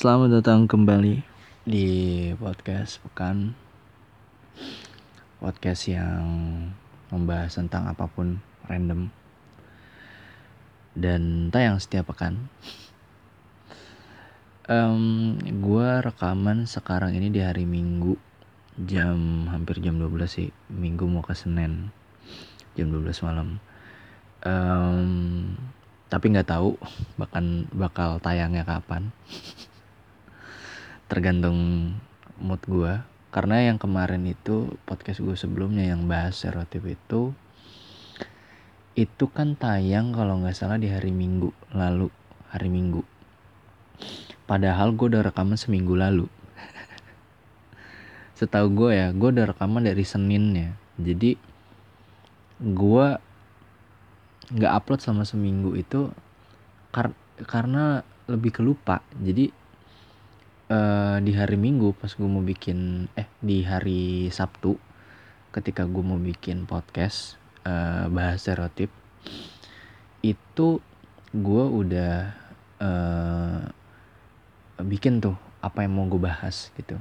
Selamat datang kembali di podcast Pekan. Podcast yang membahas tentang apa pun random Dan tayang setiap pekan. Um, Gue rekaman sekarang ini di hari Minggu. Jam hampir jam 12 sih. Minggu mau ke Senin Jam 12 malam. Um, Tapi nggak tahu bahkan bakal tayangnya kapan tergantung mood gue karena yang kemarin itu podcast gue sebelumnya yang bahas stereotip itu itu kan tayang kalau nggak salah di hari minggu lalu hari minggu. Padahal gue udah rekaman seminggu lalu. Setahu gue ya gue udah rekaman dari seninnya jadi gue nggak upload sama seminggu itu kar karena lebih kelupa. Jadi uh, di hari Minggu pas gue mau bikin eh di hari Sabtu ketika gue mau bikin podcast uh, bahas stereotip itu gue udah uh, bikin tuh apa yang mau gue bahas gitu.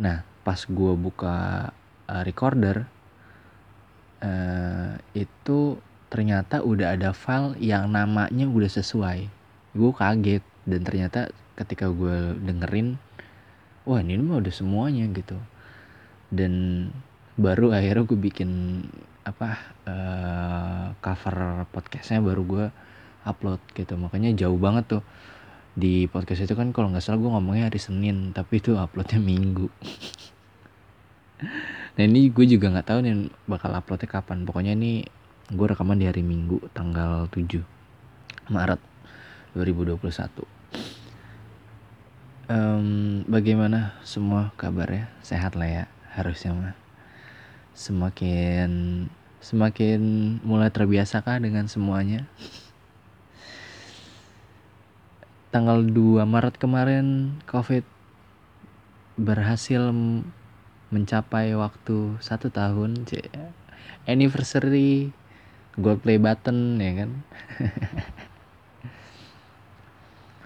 Nah pas gue buka uh, recorder uh, itu ternyata udah ada file yang namanya udah sesuai. Gue kaget dan ternyata ketika gue dengerin wah ini mah udah semuanya gitu. Dan baru akhirnya gue bikin apa uh, cover podcastnya baru gue upload gitu. Makanya jauh banget tuh. Di podcast itu kan kalau nggak salah gue ngomongnya hari Senin tapi itu uploadnya Minggu. Nah ini gue juga nggak tahu nih bakal uploadnya kapan. Pokoknya ini gue rekaman di hari Minggu tanggal 7 Maret 2021 um, bagaimana semua kabarnya sehat lah ya harusnya mah. Semakin semakin mulai terbiasa kah dengan semuanya? Tanggal 2 Maret kemarin COVID berhasil mencapai waktu satu tahun anniversary gold play button ya kan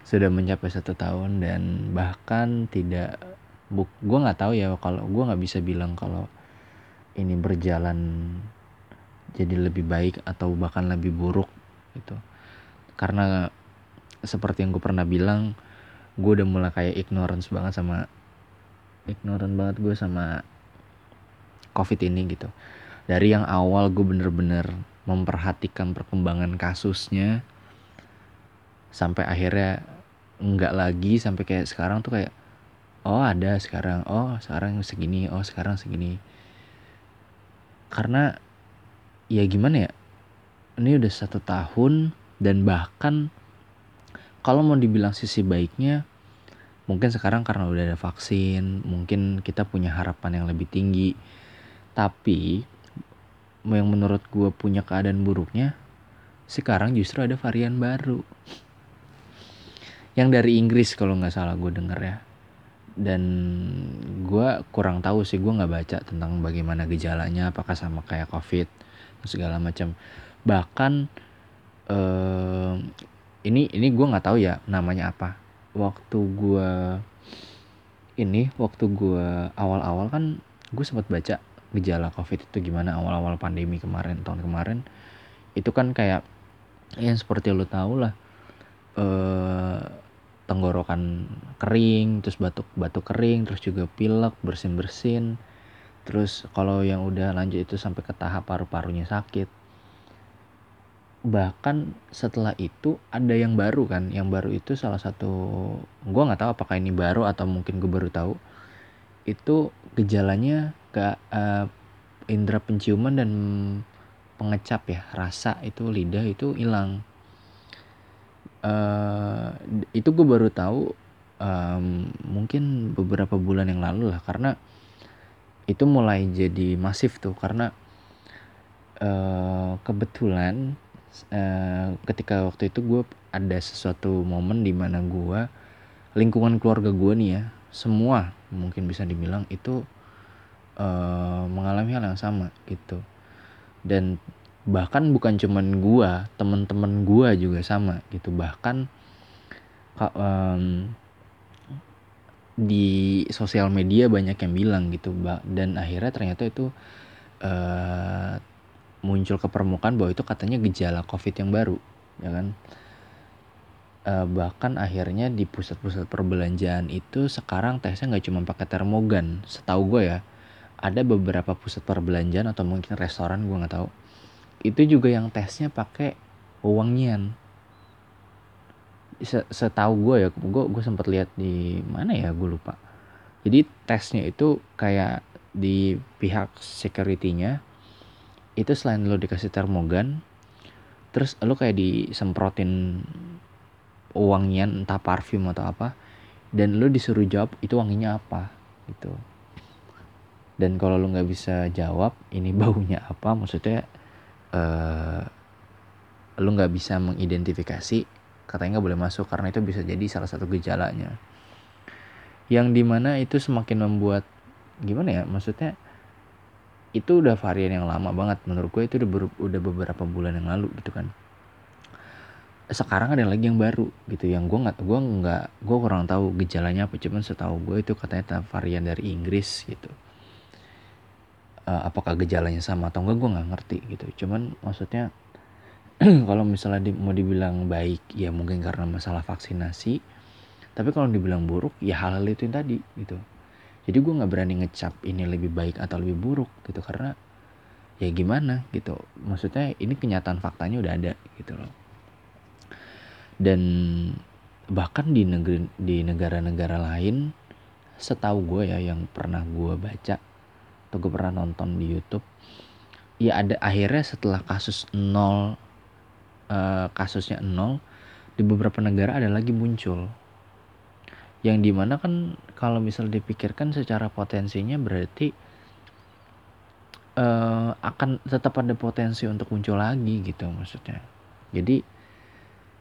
sudah mencapai satu tahun dan bahkan tidak buk gue nggak tahu ya kalau gue nggak bisa bilang kalau ini berjalan jadi lebih baik atau bahkan lebih buruk gitu. Karena seperti yang gue pernah bilang gue udah mulai kayak ignorance banget sama ignorant banget gue sama covid ini gitu. Dari yang awal gue bener-bener memperhatikan perkembangan kasusnya sampai akhirnya enggak lagi sampai kayak sekarang tuh kayak oh ada sekarang. Oh sekarang segini. Oh sekarang segini. Karena ya gimana ya ini udah satu tahun dan bahkan kalau mau dibilang sisi baiknya mungkin sekarang karena udah ada vaksin mungkin kita punya harapan yang lebih tinggi. Tapi yang menurut gue punya keadaan buruknya sekarang justru ada varian baru yang dari Inggris kalau nggak salah gue denger ya. Dan gue kurang tahu sih gue nggak baca tentang bagaimana gejalanya apakah sama kayak covid segala macam. Bahkan uh, ini ini gue nggak tahu ya namanya apa. Waktu gue ini waktu gue awal-awal kan gue sempat baca gejala covid itu gimana awal-awal pandemi kemarin tahun kemarin. Itu kan kayak yang seperti lo tau lah uh, tenggorokan kering terus batuk batuk kering terus juga pilek bersin bersin terus kalau yang udah lanjut itu sampai ke tahap paru-parunya sakit. Bahkan setelah itu ada yang baru kan yang baru itu salah satu gue nggak tahu apakah ini baru atau mungkin gue baru tahu itu gejalanya ke uh, indera penciuman dan pengecap ya rasa itu lidah itu hilang uh, itu gue baru tahu um, mungkin beberapa bulan yang lalu lah karena itu mulai jadi masif tuh karena uh, kebetulan uh, ketika waktu itu gue ada sesuatu momen di mana gue lingkungan keluarga gue nih ya semua mungkin bisa dibilang itu uh, mengalami hal yang sama gitu. Dan bahkan bukan cuman gua temen-temen gua juga sama gitu. Bahkan um, di sosial media banyak yang bilang gitu dan akhirnya ternyata itu uh, muncul ke permukaan bahwa itu katanya gejala covid yang baru ya kan? Uh, bahkan akhirnya di pusat-pusat perbelanjaan itu sekarang tesnya nggak cuma pakai termogan. Setahu gue ya ada beberapa pusat perbelanjaan atau mungkin restoran gue nggak tahu itu juga yang tesnya pakai wewangian setahu gue ya gue gue sempat lihat di mana ya gue lupa. Jadi tesnya itu kayak di pihak securitynya itu selain lo dikasih termogan terus lo kayak disemprotin wangian entah parfum atau apa dan lo disuruh jawab itu wanginya apa gitu. Dan kalau lo nggak bisa jawab ini baunya apa maksudnya uh, lo nggak bisa mengidentifikasi katanya nggak boleh masuk karena itu bisa jadi salah satu gejalanya. Yang di mana itu semakin membuat gimana ya maksudnya itu udah varian yang lama banget. Menurut gue itu udah beberapa bulan yang lalu gitu kan. Sekarang ada lagi yang baru gitu yang gue nggak gue nggak gue kurang tahu gejalanya apa cuman setahu gue itu katanya varian dari Inggris gitu uh, apakah gejalanya sama atau enggak gue nggak ngerti gitu. Cuman maksudnya kalau misalnya di, mau dibilang baik ya mungkin karena masalah vaksinasi. Tapi kalau dibilang buruk ya hal-hal itu yang tadi gitu. Jadi gue nggak berani ngecap ini lebih baik atau lebih buruk gitu. Karena ya gimana gitu. Maksudnya ini kenyataan faktanya udah ada gitu loh. Dan bahkan di negeri di negara-negara lain setahu gue ya yang pernah gue baca atau gue pernah nonton di YouTube. Ya ada akhirnya setelah kasus nol uh, kasusnya nol di beberapa negara ada lagi muncul. Yang di mana kan kalau misal dipikirkan secara potensinya berarti uh, akan tetap ada potensi untuk muncul lagi gitu maksudnya. Jadi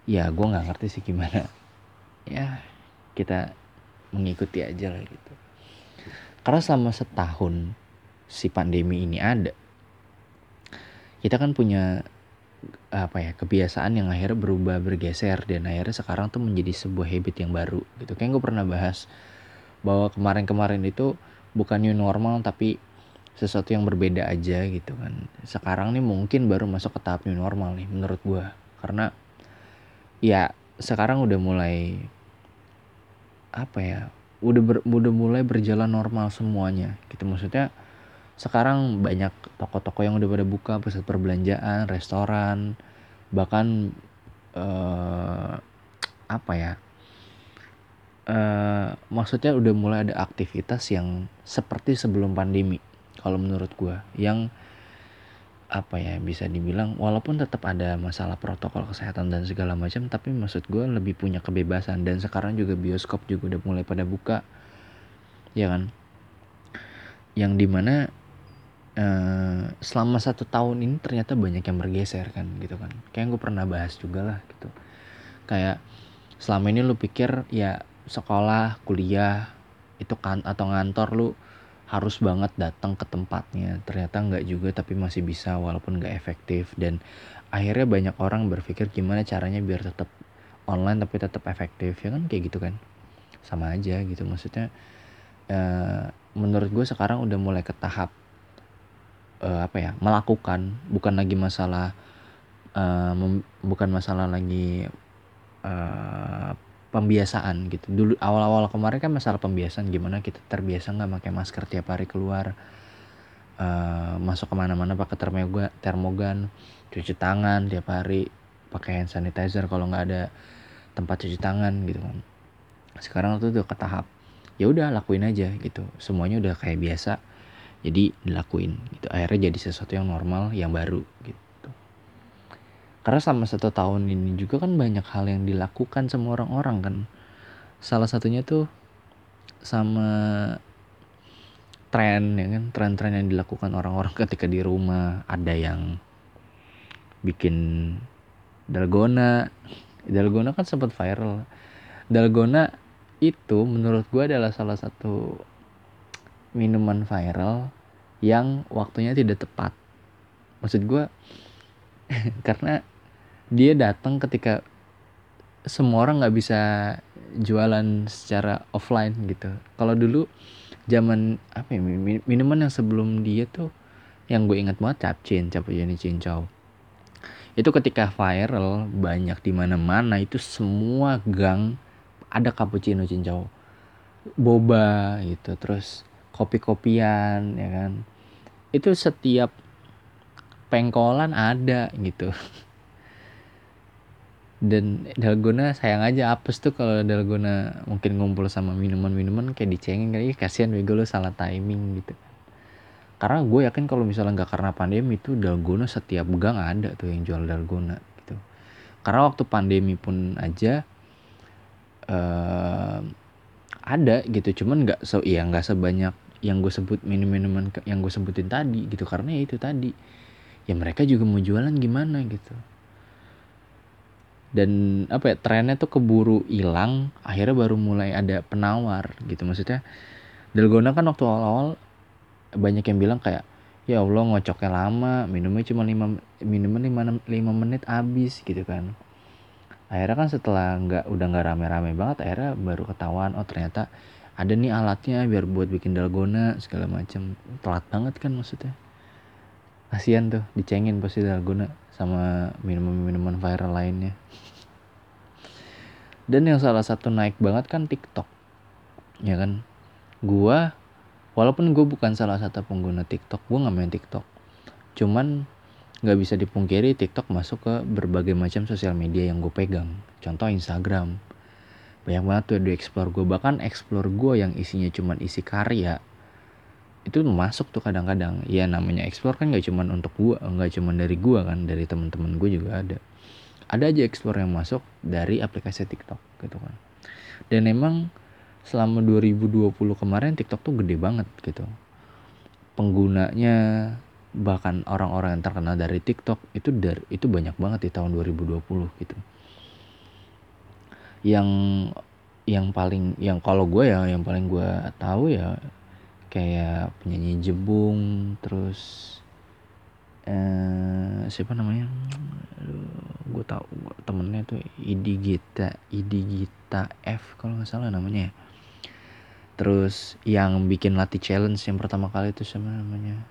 ya gue nggak ngerti sih gimana. Ya kita mengikuti aja lah gitu. Karena selama setahun si pandemi ini ada. Kita kan punya apa ya kebiasaan yang akhirnya berubah bergeser dan akhirnya sekarang tuh menjadi sebuah habit yang baru gitu. Kayak gue pernah bahas bahwa kemarin-kemarin itu bukan new normal tapi sesuatu yang berbeda aja gitu kan. Sekarang nih mungkin baru masuk ke tahap new normal nih menurut gue karena ya sekarang udah mulai apa ya udah ber, udah mulai berjalan normal semuanya gitu. Maksudnya sekarang banyak toko-toko yang udah pada buka pusat perbelanjaan restoran bahkan uh, apa ya uh, maksudnya udah mulai ada aktivitas yang seperti sebelum pandemi kalau menurut gue yang apa ya bisa dibilang walaupun tetap ada masalah protokol kesehatan dan segala macam tapi maksud gue lebih punya kebebasan. Dan sekarang juga bioskop juga udah mulai pada buka ya kan? Yang di mana uh, selama satu tahun ini ternyata banyak yang bergeser kan gitu kan. Kayak gue pernah bahas juga lah gitu. Kayak selama ini lu pikir ya sekolah kuliah itu kan atau ngantor lu harus banget datang ke tempatnya. Ternyata nggak juga tapi masih bisa walaupun nggak efektif. Dan akhirnya banyak orang berpikir gimana caranya biar tetap online tapi tetap efektif. Ya kan kayak gitu kan. Sama aja gitu. Maksudnya uh, menurut gue sekarang udah mulai ke tahap uh, apa ya melakukan bukan lagi masalah uh, bukan masalah lagi uh, pembiasaan gitu. Dulu awal-awal kemarin kan masalah pembiasaan gimana kita terbiasa nggak pakai masker tiap hari keluar uh, masuk ke mana-mana pakai termogan termogan cuci tangan tiap hari pakai hand sanitizer kalau nggak ada tempat cuci tangan gitu kan. Sekarang tuh udah ke tahap ya udah lakuin aja gitu. Semuanya udah kayak biasa jadi dilakuin gitu. Akhirnya jadi sesuatu yang normal yang baru gitu. Karena selama satu tahun ini juga kan banyak hal yang dilakukan sama orang-orang kan. Salah satunya tuh sama tren ya kan? Tren-tren yang dilakukan orang-orang ketika di rumah. Ada yang bikin dalgona. Dalgona kan sempat viral. Dalgona itu menurut gue adalah salah satu minuman viral yang waktunya tidak tepat. Maksud gue karena dia datang ketika semua orang nggak bisa jualan secara offline gitu. Kalau dulu zaman apa ya minuman yang sebelum dia tuh yang gue ingat banget capcin cappuccino cincau. Itu ketika viral banyak di mana-mana itu semua gang ada cappuccino cincau. Boba gitu terus kopi-kopian ya kan itu setiap pengkolan ada gitu. Dan dalgona sayang aja apes tuh kalau dalgona mungkin ngumpul sama minuman-minuman kayak dicengin kali kasihan bego lu salah timing gitu. Karena gue yakin kalau misalnya nggak karena pandemi itu dalgona setiap gang ada tuh yang jual dalgona gitu. Karena waktu pandemi pun aja uh, ada gitu cuman nggak so iya nggak sebanyak yang gue sebut minum-minuman yang gue sebutin tadi gitu. Karena ya itu tadi. Ya mereka juga mau jualan gimana gitu. Dan apa ya trennya tuh keburu hilang akhirnya baru mulai ada penawar gitu. Maksudnya dalgona kan waktu awal-awal banyak yang bilang kayak ya Allah ngocoknya lama minumnya cuma lima minuman lima, lima menit habis gitu kan. Akhirnya kan setelah nggak udah nggak rame-rame banget akhirnya baru ketahuan oh ternyata ada nih alatnya biar buat bikin dalgona segala macam telat banget kan maksudnya. Kasihan tuh dicengin pasti dalgona sama minuman-minuman viral lainnya. Dan yang salah satu naik banget kan TikTok. Ya kan? Gua walaupun gue bukan salah satu pengguna TikTok gue nggak main TikTok. Cuman nggak bisa dipungkiri TikTok masuk ke berbagai macam sosial media yang gue pegang. Contoh Instagram banyak banget tuh di explore gue bahkan explore gue yang isinya cuman isi karya itu masuk tuh kadang-kadang. Ya namanya explore kan gak cuman untuk gua nggak cuman dari gua kan dari teman-teman gue juga ada. Ada aja explore yang masuk dari aplikasi TikTok gitu kan. Dan emang selama 2020 kemarin TikTok tuh gede banget gitu. Penggunanya bahkan orang-orang yang terkenal dari TikTok itu dari itu banyak banget di tahun 2020 gitu yang yang paling yang kalau gue ya yang paling gue tahu ya kayak penyanyi Jebung terus eh siapa namanya? Gue tau temennya tuh Idi Gita Idi Gita F kalau nggak salah namanya ya. terus yang bikin latih challenge yang pertama kali itu siapa namanya?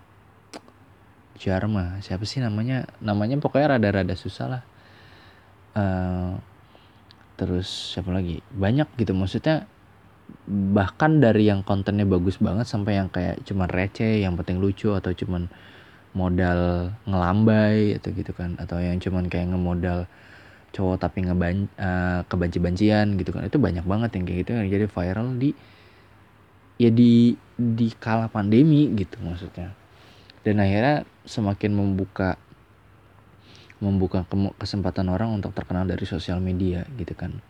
Jarma siapa sih namanya? Namanya pokoknya rada-rada susah lah. Uh, terus siapa lagi? Banyak gitu maksudnya bahkan dari yang kontennya bagus banget sampai yang kayak cuman receh yang penting lucu atau cuman modal ngelambai atau gitu kan. Atau yang cuman kayak ngemodal cowok tapi ngeban uh, kebanci-bancian gitu kan. Itu banyak banget yang kayak gitu yang jadi viral di ya di di kala pandemi gitu maksudnya. Dan akhirnya semakin membuka membuka kesempatan orang untuk terkenal dari sosial media gitu kan.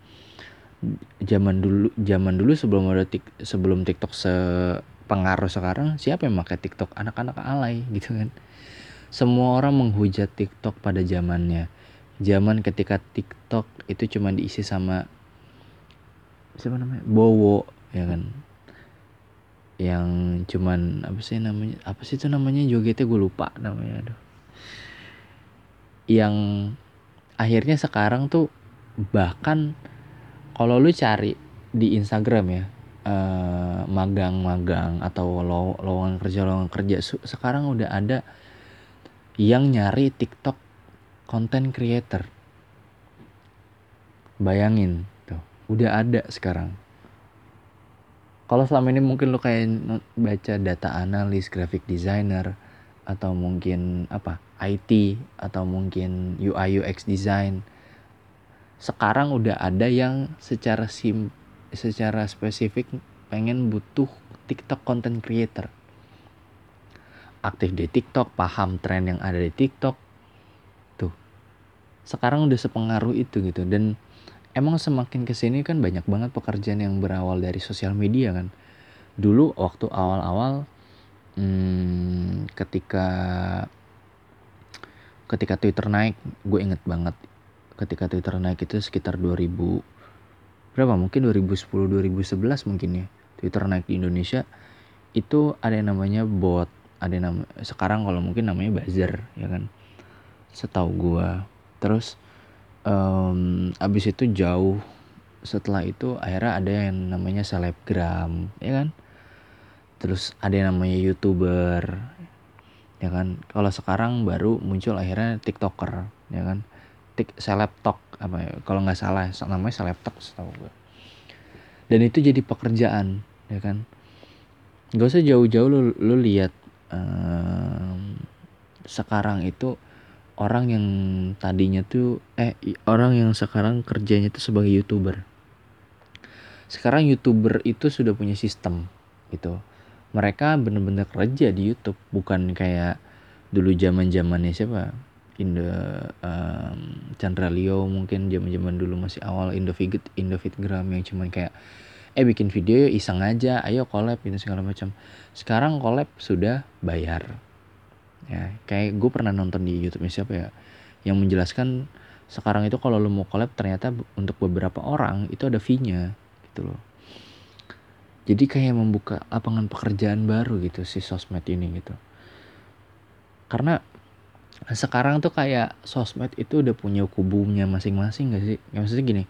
Zaman dulu zaman dulu sebelum ada tik, sebelum TikTok sepengaruh sekarang siapa yang pakai TikTok? Anak-anak alay gitu kan. Semua orang menghujat TikTok pada zamannya. Zaman ketika TikTok itu cuma diisi sama siapa namanya? Bowo ya kan. Yang cuman apa sih namanya apa sih itu namanya? Jogetnya gue lupa namanya aduh yang akhirnya sekarang tuh bahkan kalau lu cari di Instagram ya magang-magang uh, atau lowongan kerja lowongan kerja sekarang udah ada yang nyari TikTok content creator. Bayangin tuh udah ada sekarang. Kalau selama ini mungkin lu kayak baca data analis graphic designer atau mungkin apa IT atau mungkin UI UX design sekarang udah ada yang secara sim secara spesifik pengen butuh TikTok content creator. Aktif di TikTok paham tren yang ada di TikTok. Tuh sekarang udah sepengaruh itu gitu. Dan emang semakin ke sini kan banyak banget pekerjaan yang berawal dari sosial media kan. Dulu waktu awal-awal hmm, ketika ketika Twitter naik gue inget banget ketika Twitter naik itu sekitar 2000 berapa? Mungkin 2010 2011 mungkin ya Twitter naik di Indonesia. Itu ada yang namanya bot ada yang nama sekarang kalau mungkin namanya buzzer ya kan? Setahu gua. Terus um, abis itu jauh setelah itu akhirnya ada yang namanya selebgram ya kan? Terus ada yang namanya youtuber ya kan? Kalau sekarang baru muncul akhirnya tiktoker ya kan? Tik selebtok apa ya? Kalau nggak salah namanya selebtok setahu gue dan itu jadi pekerjaan ya kan? Gak usah jauh-jauh lu lu lihat um, sekarang itu orang yang tadinya tuh eh orang yang sekarang kerjanya tuh sebagai youtuber. Sekarang youtuber itu sudah punya sistem gitu mereka bener-bener kerja di YouTube bukan kayak dulu zaman zamannya siapa? Indo um, Chandra Leo mungkin zaman zaman dulu masih awal Indofit Indofitgram yang cuman kayak eh bikin video iseng aja ayo collab gitu segala macam. Sekarang collab sudah bayar. Ya kayak gue pernah nonton di YouTube siapa ya yang menjelaskan sekarang itu kalau lo mau collab ternyata untuk beberapa orang itu ada fee-nya gitu loh jadi kayak membuka lapangan pekerjaan baru gitu si sosmed ini gitu. Karena sekarang tuh kayak sosmed itu udah punya kubunya masing-masing gak sih? Ya, maksudnya gini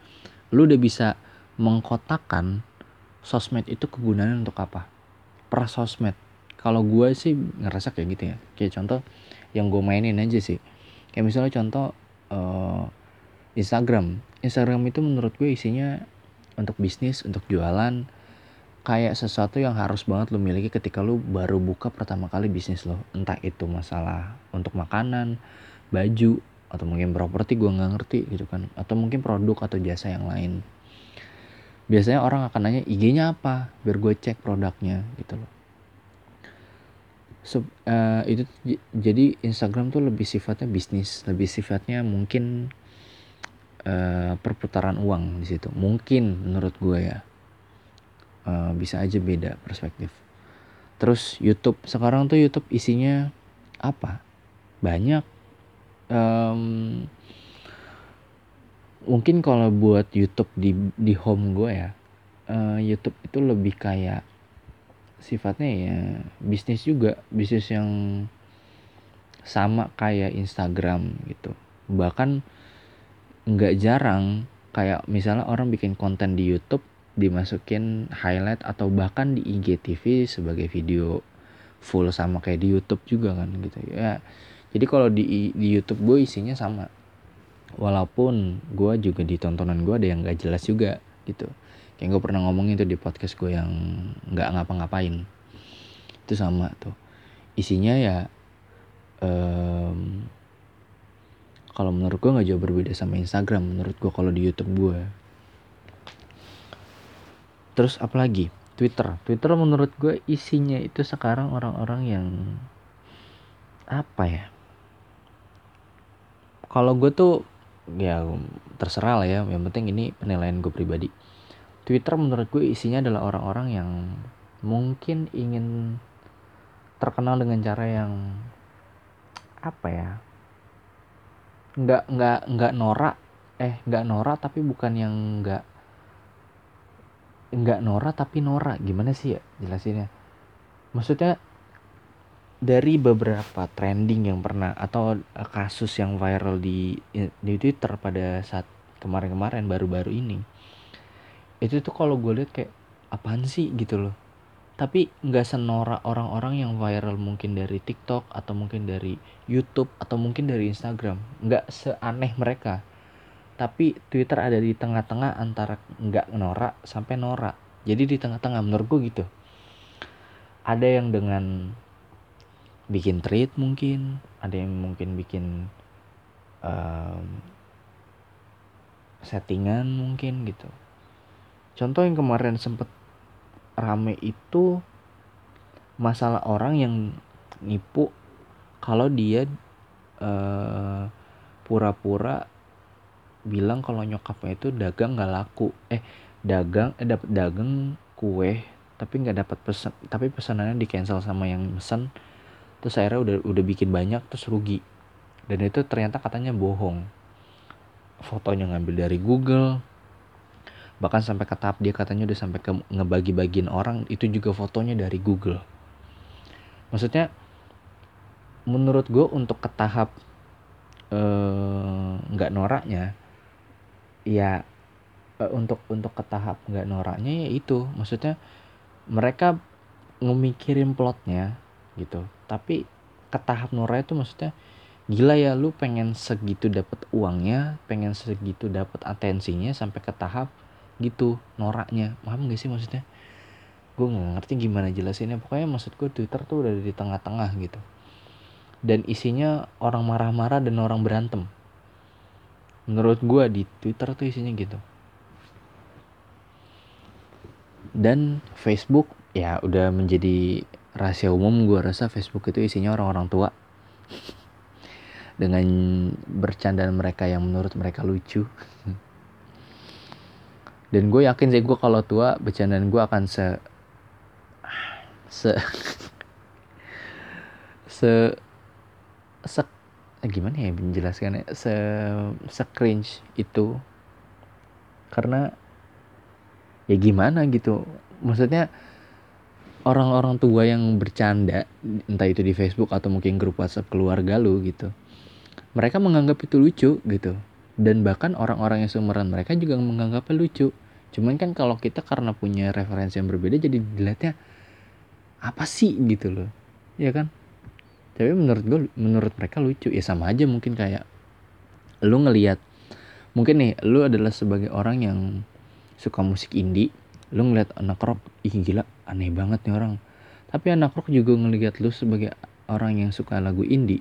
lu udah bisa mengkotakan sosmed itu kegunaannya untuk apa? Per sosmed. Kalau gue sih ngerasa kayak gitu ya. Kayak contoh yang gue mainin aja sih. Kayak misalnya contoh uh, Instagram. Instagram itu menurut gue isinya untuk bisnis untuk jualan kayak sesuatu yang harus banget lo miliki ketika lo baru buka pertama kali bisnis lo entah itu masalah untuk makanan baju atau mungkin properti gue nggak ngerti gitu kan. Atau mungkin produk atau jasa yang lain. Biasanya orang akan nanya IG-nya apa? Biar gue cek produknya gitu loh. So, uh, itu jadi Instagram tuh lebih sifatnya bisnis. Lebih sifatnya mungkin uh, perputaran uang di situ. Mungkin menurut gue ya uh, bisa aja beda perspektif. Terus YouTube sekarang tuh YouTube isinya apa? Banyak. Um, mungkin kalau buat YouTube di di home gue ya uh, YouTube itu lebih kayak sifatnya ya bisnis juga. Bisnis yang sama kayak Instagram gitu. Bahkan nggak jarang kayak misalnya orang bikin konten di YouTube dimasukin highlight atau bahkan di IGTV sebagai video full sama kayak di YouTube juga kan gitu. Ya jadi kalau di di YouTube gue isinya sama. Walaupun gue juga di tontonan gue ada yang gak jelas juga gitu. Kayak gue pernah ngomong itu di podcast gue yang nggak ngapa-ngapain. Itu sama tuh. Isinya ya um, kalau menurut gue nggak jauh berbeda sama Instagram menurut gue kalau di YouTube gue terus apalagi? Twitter. Twitter menurut gue isinya itu sekarang orang-orang yang apa ya? Kalau gue tuh ya terserah lah ya. Yang penting ini penilaian gue pribadi. Twitter menurut gue isinya adalah orang-orang yang mungkin ingin terkenal dengan cara yang apa ya? Nggak nggak nggak norak. Eh nggak norak tapi bukan yang nggak nggak Nora tapi Nora. Gimana sih ya jelasinnya? Maksudnya dari beberapa trending yang pernah atau eh, kasus yang viral di di Twitter pada saat kemarin-kemarin baru-baru ini itu tuh kalau gue lihat kayak apaan sih? gitu loh. Tapi nggak senora orang-orang yang viral mungkin dari TikTok atau mungkin dari YouTube atau mungkin dari Instagram. Nggak seaneh mereka tapi Twitter ada di tengah-tengah antara nggak norak sampai norak. Jadi di tengah-tengah menurut gue gitu. Ada yang dengan bikin tweet mungkin ada yang mungkin bikin um, settingan mungkin gitu. Contoh yang kemarin sempet rame itu masalah orang yang nipu kalau dia uh, pura-pura bilang kalau nyokapnya itu dagang nggak laku. Eh dagang eh dapat dagang kue tapi nggak dapat pesan tapi pesanannya di cancel sama yang pesan terus akhirnya udah udah bikin banyak terus rugi. Dan itu ternyata katanya bohong. Fotonya ngambil dari Google. Bahkan sampai ke tahap dia katanya udah sampai ke ngebagi-bagiin orang itu juga fotonya dari Google. Maksudnya menurut gue untuk ke tahap eh, nggak uh, noraknya ya uh, untuk untuk ke tahap nggak noraknya ya itu. Maksudnya mereka ngemikirin plotnya gitu. Tapi ke tahap norak itu maksudnya gila ya lu pengen segitu dapat uangnya pengen segitu dapat atensinya sampai ke tahap gitu noraknya. Paham gak sih maksudnya? Gue nggak ngerti gimana jelasinnya. Pokoknya maksud gue Twitter tuh udah di tengah-tengah gitu. Dan isinya orang marah-marah dan orang berantem menurut gue di Twitter tuh isinya gitu. Dan Facebook ya udah menjadi rahasia umum gue rasa Facebook itu isinya orang-orang tua. Dengan bercandaan mereka yang menurut mereka lucu. Dan gue yakin sih gue kalau tua bercandaan gue akan se se se se gimana ya menjelaskannya? Se se cringe itu. Karena ya gimana gitu. Maksudnya orang-orang tua yang bercanda entah itu di Facebook atau mungkin grup WhatsApp keluarga lu gitu mereka menganggap itu lucu gitu. Dan bahkan orang-orang yang seumuran mereka juga menganggapnya lucu. Cuman kan kalau kita karena punya referensi yang berbeda jadi dilihatnya apa sih? gitu loh. Ya kan tapi menurut gue menurut mereka lucu. Ya sama aja mungkin kayak lu ngelihat mungkin nih lu adalah sebagai orang yang suka musik indie lu ngeliat anak rock ih gila aneh banget nih orang. Tapi anak rock juga ngelihat lu sebagai orang yang suka lagu indie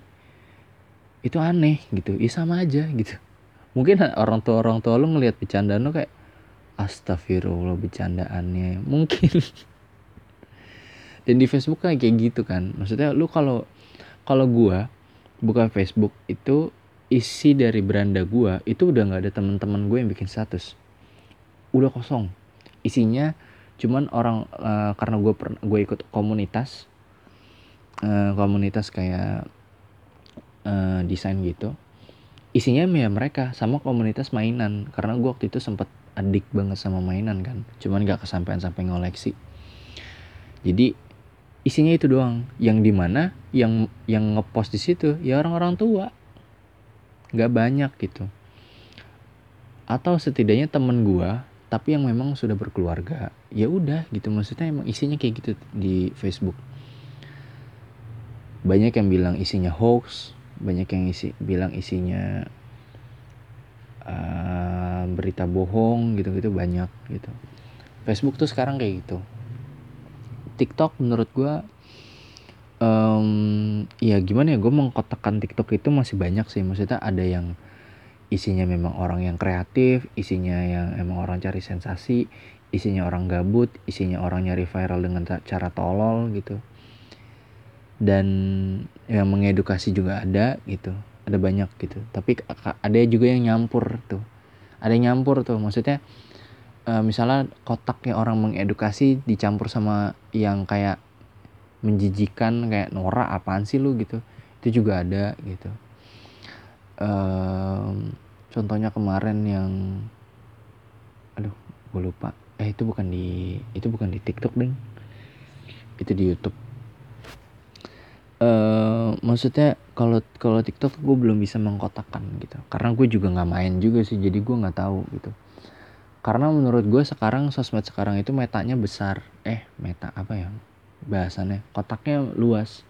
itu aneh gitu. Ya sama aja gitu. Mungkin orang tua orang tua lu ngelihat bercandaan lu kayak astagfirullah bercandaannya. Mungkin. Dan di Facebook kan kayak gitu kan. Maksudnya lu kalau kalau gua buka Facebook itu isi dari beranda gua itu udah nggak ada teman-teman gue yang bikin status. Udah kosong. Isinya cuman orang uh, karena gue gue ikut komunitas uh, komunitas kayak uh, desain gitu isinya ya mereka sama komunitas mainan. Karena gue waktu itu sempet adik banget sama mainan kan. Cuman gak kesampaian sampai ngoleksi. Jadi isinya itu doang. Yang di mana yang yang ngepost di situ ya orang-orang tua. Nggak banyak gitu. Atau setidaknya temen gua tapi yang memang sudah berkeluarga ya udah gitu. Maksudnya emang isinya kayak gitu di Facebook. Banyak yang bilang isinya hoax banyak yang isi bilang isinya uh, berita bohong gitu-gitu banyak gitu. Facebook tuh sekarang kayak gitu TikTok menurut gue um, ya gimana ya gue mengkotakkan TikTok itu masih banyak sih. Maksudnya ada yang isinya memang orang yang kreatif isinya yang emang orang cari sensasi isinya orang gabut isinya orang nyari viral dengan cara tolol gitu. Dan yang mengedukasi juga ada gitu ada banyak gitu. Tapi ada juga yang nyampur tuh. Ada yang nyampur tuh maksudnya uh, misalnya kotaknya orang mengedukasi dicampur sama yang kayak menjijikan kayak Nora apaan sih lu? gitu. Itu juga ada gitu. Um, contohnya kemarin yang aduh gue lupa. Eh itu bukan di itu bukan di TikTok ding itu di YouTube. Uh, maksudnya kalau kalau TikTok gue belum bisa mengkotakkan gitu. Karena gue juga nggak main juga sih jadi gue nggak tahu gitu karena menurut gue sekarang sosmed sekarang itu metanya besar. Eh meta apa ya? Bahasannya. Kotaknya luas.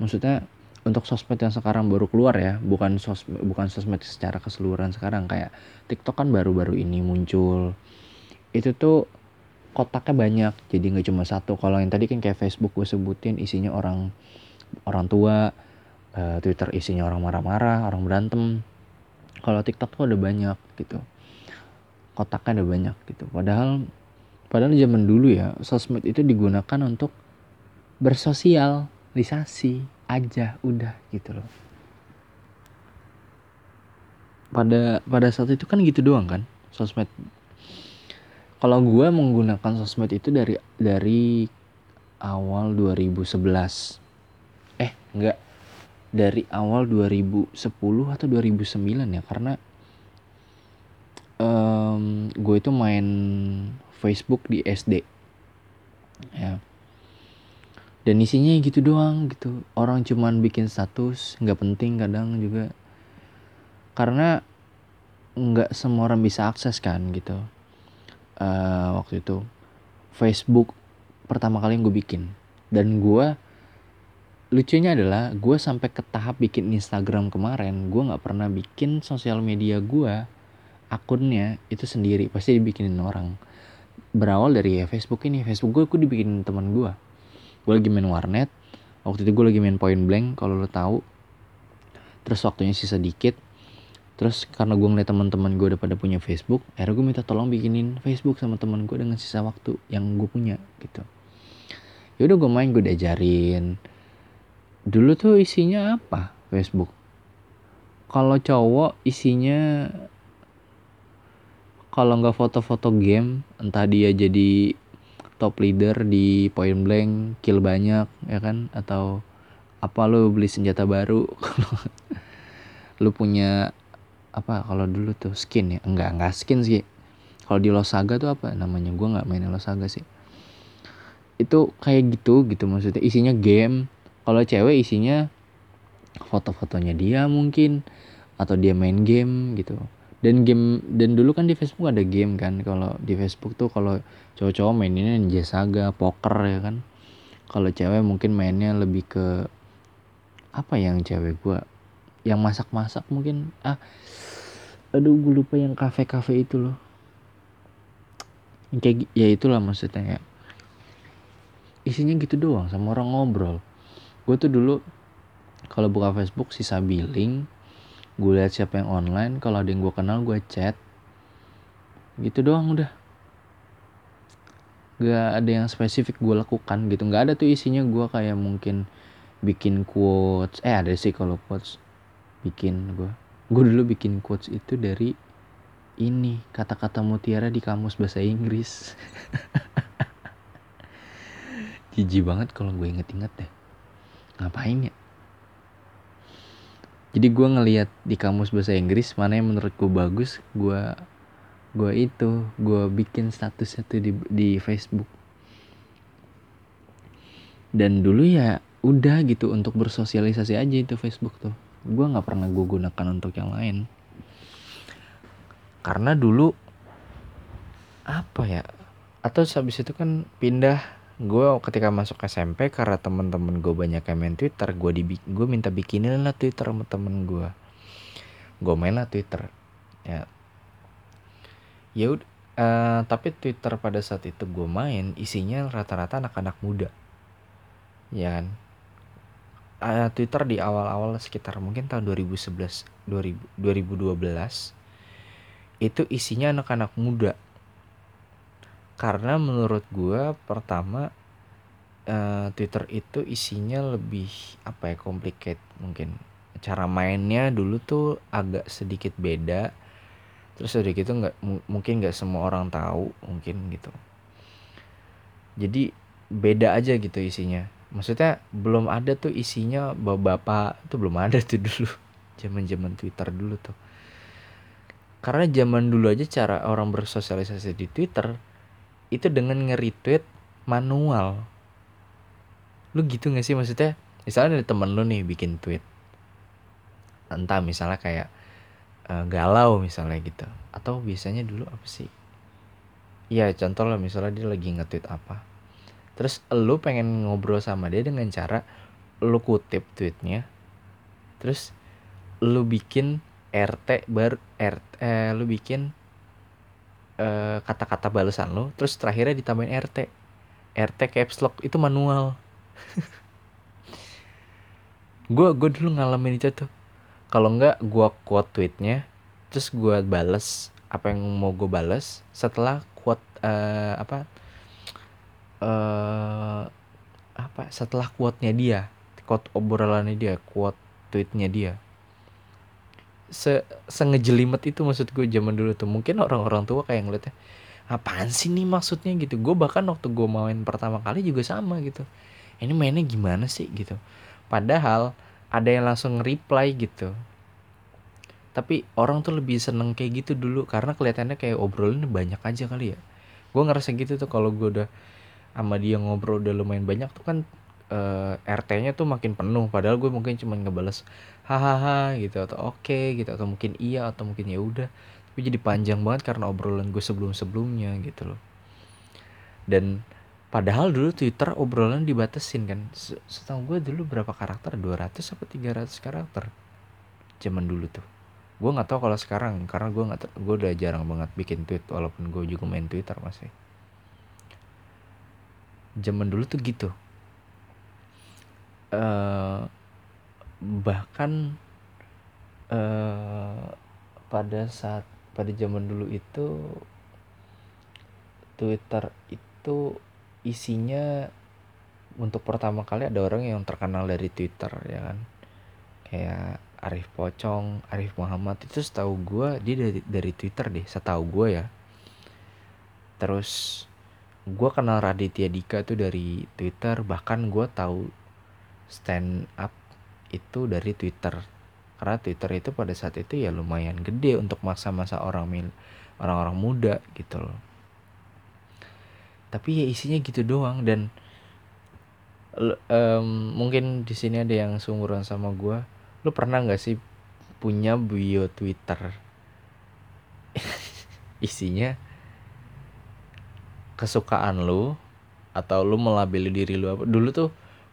Maksudnya untuk sosmed yang sekarang baru keluar ya bukan sosmed bukan sosmed secara keseluruhan sekarang. Kayak TikTok kan baru-baru ini muncul. Itu tuh kotaknya banyak. Jadi nggak cuma satu. Kalau yang tadi kan kayak Facebook gue sebutin isinya orang orang tua. Uh, Twitter isinya orang marah-marah orang berantem. Kalau TikTok tuh ada banyak gitu kotaknya ada banyak gitu. Padahal padahal zaman dulu ya sosmed itu digunakan untuk bersosialisasi aja udah gitu loh. Pada pada saat itu kan gitu doang kan sosmed. Kalau gue menggunakan sosmed itu dari dari awal 2011 eh enggak. Dari awal 2010 atau 2009 ya karena um, gue itu main Facebook di SD ya. Dan isinya gitu doang gitu. Orang cuman bikin status nggak penting kadang juga. Karena nggak semua orang bisa akses kan gitu. Uh, waktu itu Facebook pertama kali yang gue bikin. Dan gue lucunya adalah gue sampai ke tahap bikin Instagram kemarin gue nggak pernah bikin sosial media gue akunnya itu sendiri pasti dibikinin orang. Berawal dari ya Facebook ini. Facebook gue gue dibikinin teman gue gue lagi main warnet. Waktu itu gue lagi main point blank kalau lo tahu. Terus waktunya sisa dikit. Terus karena gue ngeliat teman-teman gue udah pada punya Facebook akhirnya gue minta tolong bikinin Facebook sama teman gue dengan sisa waktu yang gue punya gitu. Ya udah gue main gue diajarin. Dulu tuh isinya apa Facebook? Kalau cowok isinya kalau nggak foto-foto game entah dia jadi top leader di point blank kill banyak ya kan? Atau apa lo beli senjata baru? Lu punya apa kalau dulu tuh skin ya? Enggak enggak skin sih. Kalau di Losaga tuh apa namanya? Gue nggak main Losaga sih. Itu kayak gitu gitu maksudnya. Isinya game. Kalau cewek isinya foto-fotonya dia mungkin atau dia main game gitu dan game dan dulu kan di Facebook ada game kan kalau di Facebook tuh kalau cowok-cowok mainnya Ninja Saga poker ya kan. Kalau cewek mungkin mainnya lebih ke apa yang cewek gua? Yang masak-masak mungkin. Ah aduh gue lupa yang kafe-kafe itu loh. Kayak ya itulah maksudnya ya isinya gitu doang sama orang ngobrol. Gue tuh dulu kalau buka Facebook sisa billing gue lihat siapa yang online kalau ada yang gue kenal gue chat. Gitu doang udah. Gak ada yang spesifik gue lakukan gitu. Nggak ada tuh isinya gue kayak mungkin bikin quotes. Eh ada sih kalau quotes. Bikin gue gue dulu bikin quotes itu dari ini kata-kata mutiara di kamus bahasa Inggris. Jijik banget kalau gue inget-inget deh. Ngapain ya jadi gue ngeliat di kamus bahasa Inggris mana yang menurut gue bagus gue gue itu gue bikin status itu di di Facebook. Dan dulu ya udah gitu untuk bersosialisasi aja itu Facebook tuh. Gue nggak pernah gue gunakan untuk yang lain. Karena dulu apa ya atau habis itu kan pindah gue ketika masuk SMP karena temen-temen gue banyak yang main Twitter gue di gue minta bikinin lah Twitter sama temen gue gue main lah Twitter. Ya. Ya uh, tapi Twitter pada saat itu gue main isinya rata-rata anak-anak muda. Ya kan? Uh, Twitter di awal-awal sekitar mungkin tahun 2011 2000, 2012 itu isinya anak-anak muda karena menurut gue pertama uh, Twitter itu isinya lebih apa ya complicated mungkin. Cara mainnya dulu tuh agak sedikit beda. Terus udah gitu nggak mungkin nggak semua orang tahu mungkin gitu. Jadi beda aja gitu isinya. Maksudnya belum ada tuh isinya bapak-bapak tuh belum ada tuh dulu. Zaman zaman Twitter dulu tuh. Karena zaman dulu aja cara orang bersosialisasi di Twitter itu dengan nge-retweet manual. Lu gitu gak sih? Maksudnya misalnya ada temen lu nih bikin tweet. Entah misalnya kayak uh, galau misalnya gitu. Atau biasanya dulu apa sih? Ya contoh lah misalnya dia lagi nge-tweet apa. Terus lu pengen ngobrol sama dia dengan cara lu kutip tweetnya. Terus lu bikin RT bar RT eh, lu bikin Eh, kata-kata uh, balasan lo terus terakhirnya ditambahin RT RT caps lock itu manual. Gue gue dulu ngalamin itu tuh. Kalau nggak gue quote tweetnya terus gue bales apa yang mau gue bales. Setelah quote uh, apa uh, apa setelah quote-nya dia quote obrolannya dia quote tweetnya dia se sengejelimet itu maksud gue zaman dulu tuh. Mungkin orang-orang tua kayak ngeliatnya apaan sih nih maksudnya? gitu. Gue bahkan waktu gue main pertama kali juga sama gitu. Ini mainnya gimana sih? gitu. Padahal ada yang langsung reply gitu. Tapi orang tuh lebih seneng kayak gitu dulu karena kelihatannya kayak obrolan banyak aja kali ya. Gue ngerasa gitu tuh kalau gue udah sama dia ngobrol udah lumayan banyak tuh kan uh, eh, RT-nya tuh makin penuh. Padahal gue mungkin cuma ngebales hahaha gitu atau oke okay, gitu atau mungkin iya atau mungkin ya udah. Tapi jadi panjang banget karena obrolan gue sebelum sebelumnya gitu loh. Dan padahal dulu Twitter obrolan dibatasin kan. Setahu gue dulu berapa karakter? 200 apa 300 karakter? Zaman dulu tuh. Gue nggak tahu kalau sekarang karena gue nggak gue udah jarang banget bikin tweet walaupun gue juga main Twitter masih. Zaman dulu tuh gitu. Uh, bahkan uh, pada saat pada zaman dulu itu Twitter itu isinya untuk pertama kali ada orang yang terkenal dari Twitter ya kan kayak Arif Pocong, Arif Muhammad itu setahu gue dia dari dari Twitter deh, setahu gue ya. Terus gue kenal Raditya Dika tuh dari Twitter, bahkan gue tahu stand up itu dari Twitter. Karena Twitter itu pada saat itu ya lumayan gede untuk masa-masa orang mil orang-orang muda gitu loh. Tapi ya isinya gitu doang dan um, mungkin di sini ada yang seumuran sama gue lu pernah nggak sih punya bio Twitter isinya kesukaan lu atau lu melabeli diri lu apa dulu tuh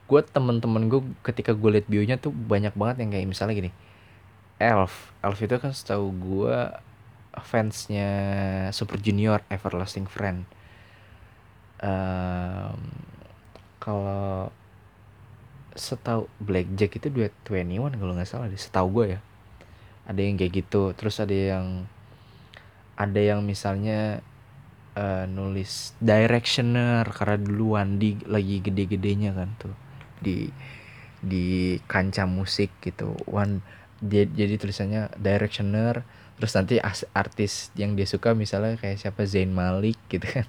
gue temen-temen gue ketika gue liat bionya tuh banyak banget yang kayak misalnya gini. Elf. Elf itu kan setahu gue fansnya Super Junior Everlasting Friend. Um, kalau setahu Blackjack itu duet 21 kalau nggak salah deh setahu gue ya. Ada yang kayak gitu terus ada yang ada yang misalnya uh, nulis directioner karena dulu Wandi lagi gede-gedenya kan tuh di di kancah musik gitu. One dia jadi tulisannya directioner terus nanti artis yang dia suka misalnya kayak siapa? Zain Malik gitu kan.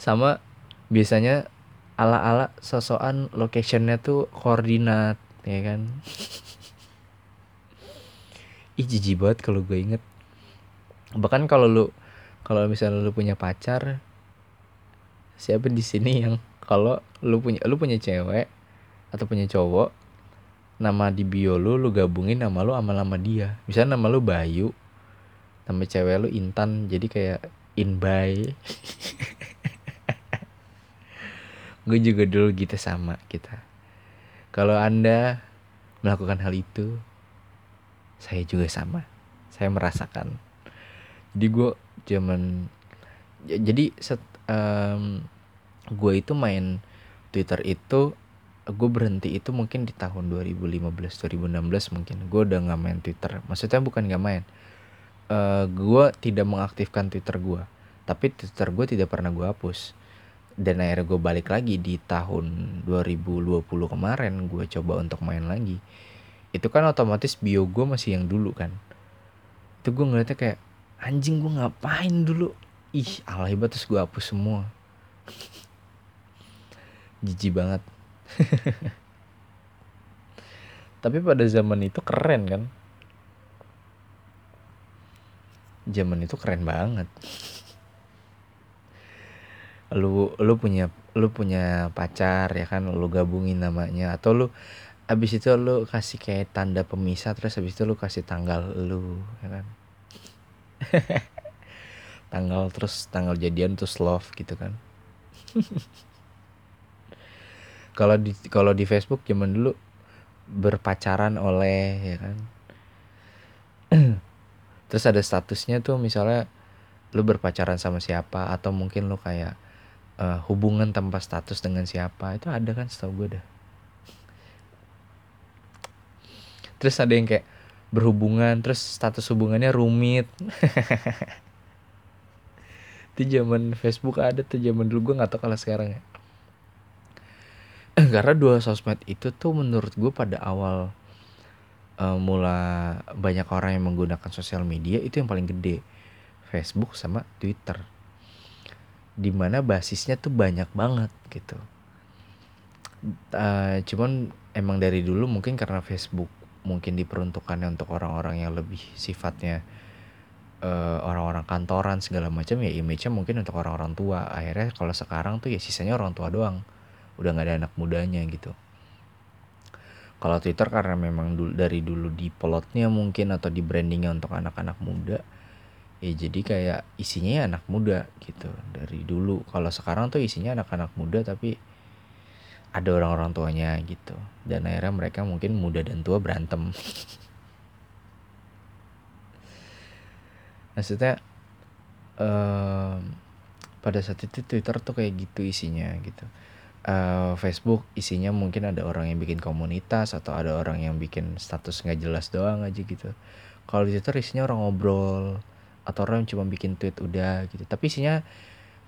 Sama biasanya ala-ala sosokan locationnya tuh koordinat ya kan? Ih jijik banget kalau gue inget. Bahkan kalau lu kalau misalnya lu punya pacar siapa di sini yang kalau lu punya lu punya cewek atau punya cowok nama di bio lu lu gabungin nama lu sama nama dia. Misalnya nama lu Bayu nama cewek lu Intan jadi kayak Inbay. Gue juga dulu gitu sama kita. Kalau anda melakukan hal itu saya juga sama. Saya merasakan. Jadi gue zaman jadi set um, gue itu main Twitter itu gue berhenti itu mungkin di tahun 2015 2016 mungkin. Gue udah nggak main Twitter. Maksudnya bukan nggak main. Uh, gue tidak mengaktifkan Twitter gue tapi Twitter gue tidak pernah gue hapus. Dan akhirnya gue balik lagi di tahun 2020 kemarin gue coba untuk main lagi. Itu kan otomatis bio gue masih yang dulu kan. Itu gue ngeliatnya kayak anjing gue ngapain dulu? Ih alay banget terus gue hapus semua jijik banget. Tapi pada zaman itu keren kan? Zaman itu keren banget. Lu lu punya lu punya pacar ya kan? Lu gabungin namanya. Atau lu abis itu lu kasih kayak tanda pemisah terus abis itu lu kasih tanggal lu ya kan? Tanggal terus tanggal jadian terus love gitu kan kalau di kalau di Facebook zaman dulu berpacaran oleh ya kan? Terus ada statusnya tuh misalnya lu berpacaran sama siapa atau mungkin lu kayak uh, hubungan tanpa status dengan siapa itu ada kan setahu gue dah. Terus ada yang kayak berhubungan terus status hubungannya rumit. Itu zaman Facebook ada tuh zaman dulu gue nggak tahu kalau sekarang ya karena dua sosmed itu tuh menurut gue pada awal uh, mula banyak orang yang menggunakan sosial media itu yang paling gede. Facebook sama Twitter. Di mana basisnya tuh banyak banget gitu. Uh, cuman emang dari dulu mungkin karena Facebook mungkin diperuntukannya untuk orang-orang yang lebih sifatnya eh, orang-orang kantoran segala macam ya image-nya mungkin untuk orang-orang tua. Akhirnya kalau sekarang tuh ya sisanya orang tua doang udah nggak ada anak mudanya gitu. Kalau Twitter karena memang dulu, dari dulu di plotnya mungkin atau di brandingnya untuk anak-anak muda ya jadi kayak isinya ya anak muda gitu. Dari dulu kalau sekarang tuh isinya anak-anak muda tapi ada orang-orang tuanya gitu. Dan akhirnya mereka mungkin muda dan tua berantem. Maksudnya um, pada saat itu Twitter tuh kayak gitu isinya gitu uh, Facebook isinya mungkin ada orang yang bikin komunitas atau ada orang yang bikin status nggak jelas doang aja gitu. Kalau di Twitter isinya orang ngobrol atau orang cuma bikin tweet udah gitu. Tapi isinya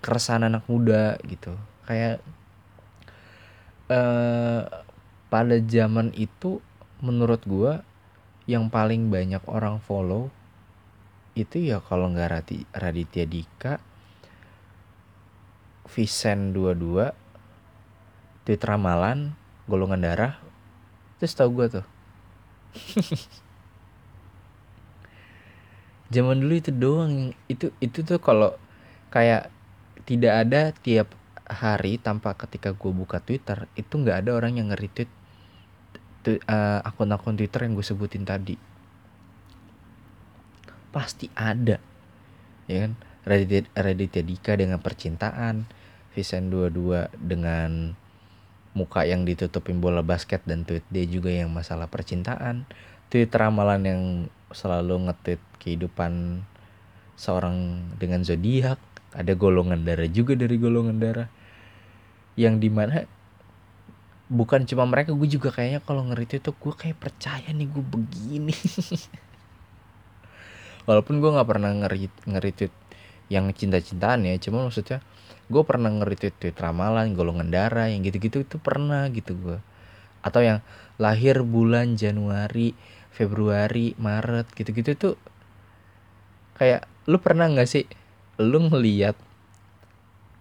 keresahan anak muda gitu. Kayak uh, pada zaman itu menurut gua yang paling banyak orang follow itu ya kalau nggak Raditya Dika Visen 22 Tweet Ramalan golongan darah terus tau gue tuh. Zaman dulu itu doang itu itu tuh kalau kayak tidak ada tiap hari tanpa ketika gue buka Twitter itu nggak ada orang yang nge-retweet uh, akun-akun Twitter yang gue sebutin tadi. Pasti ada ya kan? Reddit Raditya Dika dengan percintaan Vincent 22 dengan muka yang ditutupin bola basket dan tweet dia juga yang masalah percintaan. Tweet ramalan yang selalu nge-tweet kehidupan seorang dengan zodiak. Ada golongan darah juga dari golongan darah. Yang di mana bukan cuma mereka gue juga kayaknya kalau ngerit itu gue kayak percaya nih gue begini. Walaupun gue nggak pernah ngerit ngerit yang cinta-cintaan ya. Cuma maksudnya gue pernah ngerit tweet ramalan golongan darah yang gitu-gitu itu pernah gitu gue atau yang lahir bulan Januari Februari Maret gitu-gitu tuh kayak lu pernah nggak sih lu ngeliat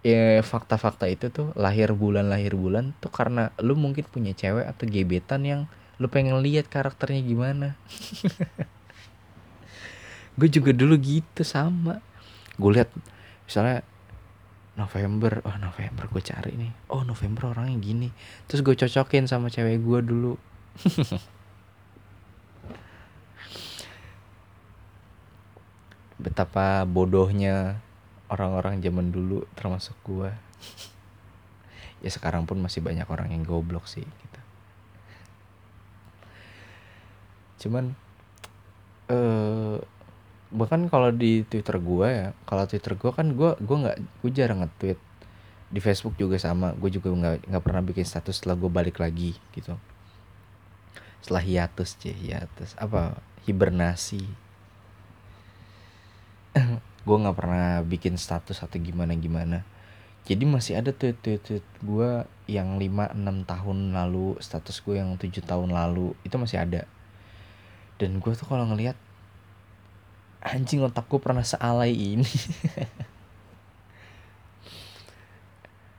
ya fakta-fakta itu tuh lahir bulan lahir bulan tuh karena lu mungkin punya cewek atau gebetan yang lu pengen lihat karakternya gimana? Gue juga dulu gitu sama gue lihat misalnya November oh November gue cari nih. Oh November orangnya gini. Terus gue cocokin sama cewek gue dulu. Betapa bodohnya orang-orang zaman dulu termasuk gue ya sekarang pun masih banyak orang yang goblok sih gitu. Cuman eh uh, bahkan kalau di twitter gue ya kalau twitter gue kan gue gue nggak gue jarang nge-tweet. Di Facebook juga sama gue juga nggak nggak pernah bikin status setelah gue balik lagi gitu. Setelah hiatus cie hiatus. Apa? Hibernasi. Gue nggak pernah bikin status atau gimana gimana. Jadi masih ada tweet tweet, tweet gue yang 5 6 tahun lalu status gue yang 7 tahun lalu itu masih ada. Dan gue tuh kalau ngelihat anjing otak gue pernah sealai ini.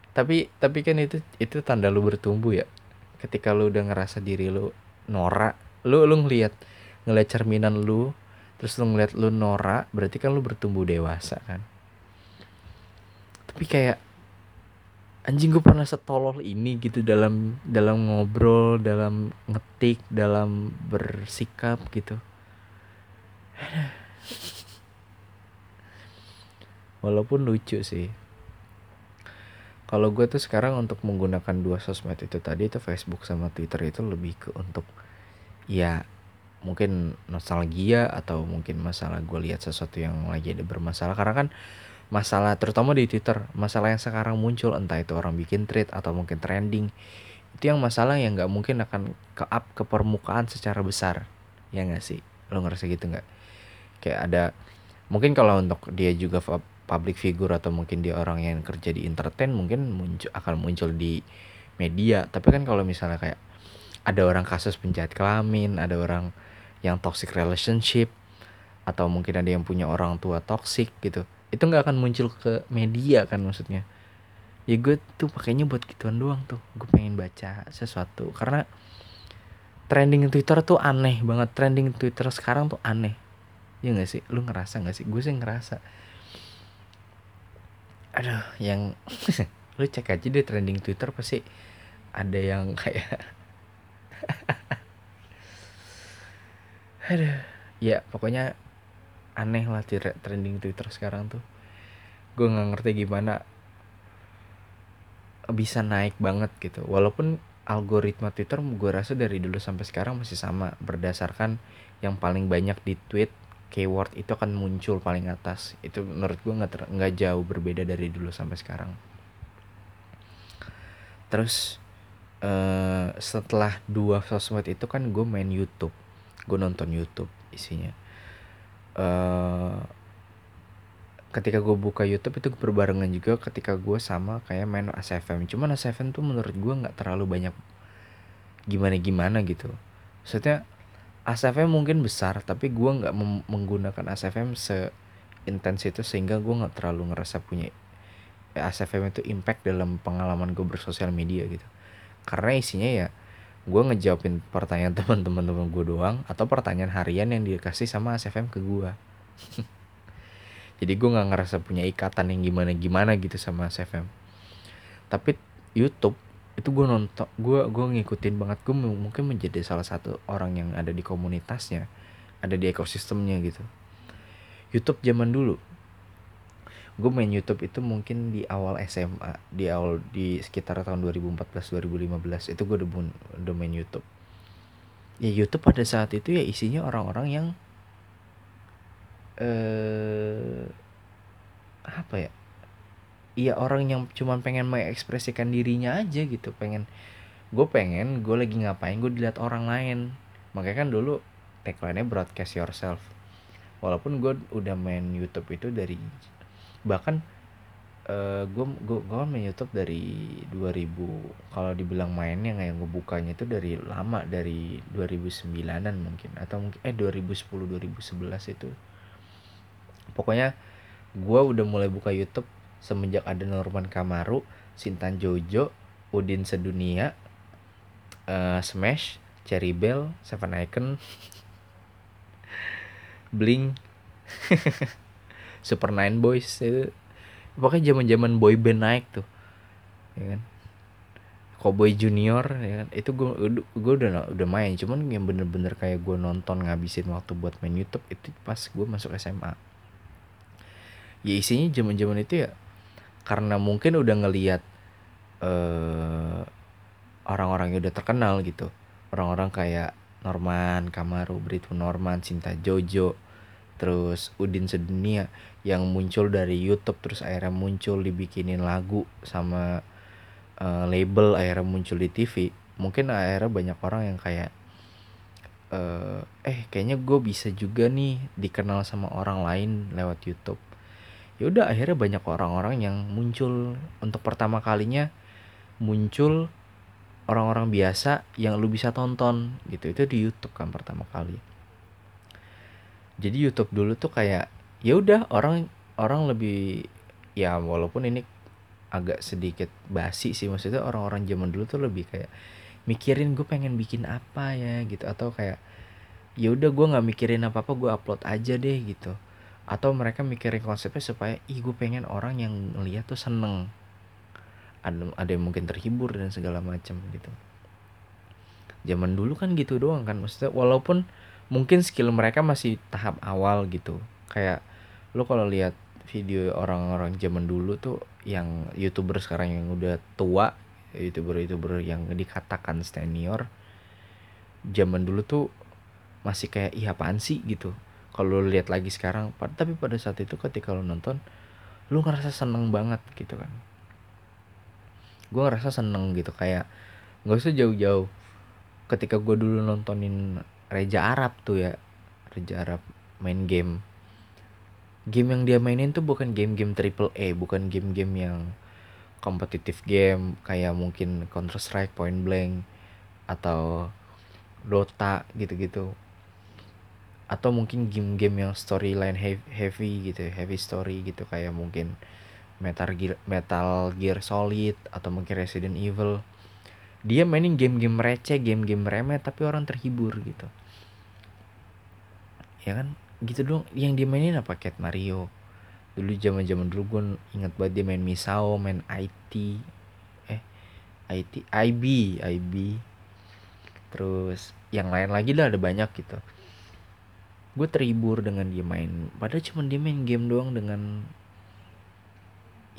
Tapi tapi kan itu itu tanda lu bertumbuh ya. Ketika lu udah ngerasa diri lu norak lu lu ngelihat ngelihat cerminan lu terus lu ngeliat lu norak berarti kan lu bertumbuh dewasa kan? Tapi kayak anjing gue pernah setolol ini gitu dalam dalam ngobrol dalam ngetik dalam bersikap gitu walaupun lucu sih. Kalau gue tuh sekarang untuk menggunakan dua sosmed itu tadi itu Facebook sama Twitter itu lebih ke untuk ya mungkin nostalgia atau mungkin masalah gue lihat sesuatu yang lagi ada bermasalah. Karena kan masalah terutama di Twitter masalah yang sekarang muncul entah itu orang bikin tweet atau mungkin trending itu yang masalah yang nggak mungkin akan ke up ke permukaan secara besar. Ya nggak sih? Lo ngerasa gitu nggak kayak ada mungkin kalau untuk dia juga public figure atau mungkin dia orang yang kerja di entertain mungkin muncul akan muncul di media. Tapi kan kalau misalnya kayak ada orang kasus penjahat kelamin ada orang yang toxic relationship atau mungkin ada yang punya orang tua toxic gitu itu nggak akan muncul ke media kan maksudnya. Ya gue tuh pakainya buat gituan doang tuh gue pengen baca sesuatu. Karena trending Twitter tuh aneh banget trending Twitter sekarang tuh aneh ya nggak sih lu ngerasa nggak sih gue sih ngerasa aduh yang lu cek aja deh trending Twitter pasti ada yang kayak Aduh, ya pokoknya aneh lah trending Twitter sekarang tuh. Gue nggak ngerti gimana bisa naik banget gitu. Walaupun algoritma Twitter gue rasa dari dulu sampai sekarang masih sama berdasarkan yang paling banyak di tweet keyword itu akan muncul paling atas. Itu menurut gue nggak nggak jauh berbeda dari dulu sampai sekarang. Terus uh, setelah dua sosmed itu kan gue main YouTube. Gue nonton YouTube isinya. Uh, ketika gue buka YouTube itu berbarengan juga ketika gue sama kayak main ASFM cuman ASFM tuh menurut gue nggak terlalu banyak gimana gimana gitu. Maksudnya ASFM mungkin besar tapi gue nggak menggunakan ASFM se intens itu sehingga gue nggak terlalu ngerasa punya ya, ASFM itu impact dalam pengalaman gue bersosial media gitu. Karena isinya ya gue ngejawabin pertanyaan teman-teman teman gue doang atau pertanyaan harian yang dikasih sama ASFM ke gue jadi gue nggak ngerasa punya ikatan yang gimana gimana gitu sama ASFM tapi YouTube itu gue nonton gue gue ngikutin banget. Gue mungkin menjadi salah satu orang yang ada di komunitasnya ada di ekosistemnya gitu. YouTube zaman dulu. Gue main YouTube itu mungkin di awal SMA di awal di sekitar tahun 2014 2015 itu gue udah, udah main YouTube. Ya YouTube pada saat itu ya isinya orang-orang yang eh apa ya iya orang yang cuma pengen mengekspresikan dirinya aja gitu pengen gue pengen gue lagi ngapain gue dilihat orang lain. Makanya kan dulu tagline-nya broadcast yourself. Walaupun gue udah main YouTube itu dari bahkan uh, gue gue gue main YouTube dari 2000 kalau dibilang mainnya yang gue bukanya itu dari lama dari 2009an mungkin atau mungkin eh 2010 2011 itu. Pokoknya gue udah mulai buka YouTube semenjak ada Norman Kamaru, Sintan Jojo, Udin Sedunia, uh, Smash, Cherry Bell, Seven Icon, Blink, Super Nine Boys itu. Pokoknya zaman zaman boy band naik tuh ya kan? Cowboy Junior ya kan? Itu gue gue udah udah main. Cuman yang bener-bener kayak gue nonton ngabisin waktu buat main YouTube itu pas gue masuk SMA ya isinya zaman zaman itu ya karena mungkin udah ngeliat uh, orang-orang yang udah terkenal gitu. Orang-orang kayak Norman Kamaru Brito Norman Cinta Jojo terus Udin Sedunia yang muncul dari YouTube terus akhirnya muncul dibikinin lagu sama uh, label akhirnya muncul di TV mungkin akhirnya banyak orang yang kayak uh, eh kayaknya gue bisa juga nih dikenal sama orang lain lewat YouTube ya udah akhirnya banyak orang-orang yang muncul. Untuk pertama kalinya muncul orang-orang biasa yang lu bisa tonton gitu. Itu di YouTube kan pertama kali. Jadi YouTube dulu tuh kayak ya udah orang orang lebih ya walaupun ini agak sedikit basi sih maksudnya orang-orang zaman dulu tuh lebih kayak mikirin gue pengen bikin apa ya gitu. Atau kayak ya udah gue nggak mikirin apa apa gue upload aja deh gitu atau mereka mikirin konsepnya supaya ih gue pengen orang yang ngeliat tuh seneng. Ada ada yang mungkin terhibur dan segala macam gitu. Zaman dulu kan gitu doang kan maksudnya walaupun mungkin skill mereka masih tahap awal gitu. Kayak lo kalau lihat video orang-orang zaman dulu tuh yang youtuber sekarang yang udah tua youtuber-youtuber yang dikatakan senior zaman dulu tuh masih kayak iya apaan sih? gitu kalau lihat lagi sekarang tapi pada saat itu ketika lo nonton lu ngerasa seneng banget gitu kan. Gue ngerasa seneng gitu kayak nggak usah jauh-jauh. Ketika gue dulu nontonin Reja Arab tuh ya Reja Arab main game. Game yang dia mainin tuh bukan game-game triple A bukan game-game yang kompetitif game kayak mungkin Counter Strike Point Blank atau Dota gitu-gitu atau mungkin game-game yang storyline heavy gitu heavy story gitu kayak mungkin Metal Gear, Metal Gear Solid atau mungkin Resident Evil. Dia mainin game-game receh game-game remeh tapi orang terhibur gitu. Ya kan? Gitu dong yang dimainin apa? Cat Mario. Dulu zaman zaman dulu gue inget banget dia main Misao main IT eh IT IB IB terus yang lain lagi lah ada banyak gitu gue terhibur dengan dia main. Padahal cuma dia main game doang dengan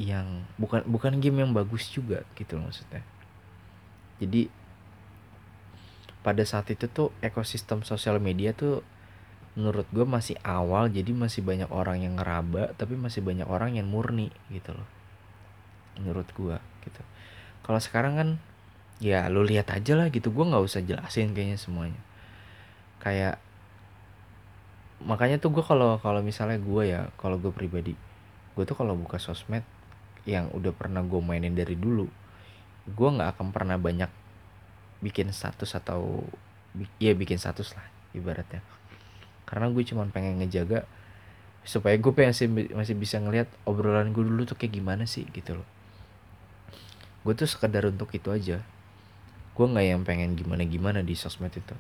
yang bukan bukan game yang bagus juga gitu loh maksudnya. Jadi pada saat itu tuh ekosistem sosial media tuh menurut gue masih awal jadi masih banyak orang yang ngeraba tapi masih banyak orang yang murni gitu loh. Menurut gue gitu. Kalau sekarang kan ya lu lihat aja lah gitu. Gue nggak usah jelasin kayaknya semuanya. Kayak makanya tuh gue kalau kalau misalnya gue ya kalau gue pribadi gue tuh kalau buka sosmed yang udah pernah gue mainin dari dulu gue nggak akan pernah banyak bikin status atau ya bikin status lah ibaratnya. Karena gue cuma pengen ngejaga supaya gue masih masih bisa ngelihat obrolan gue dulu tuh kayak gimana sih gitu loh. Gue tuh sekedar untuk itu aja. Gue nggak yang pengen gimana gimana di sosmed itu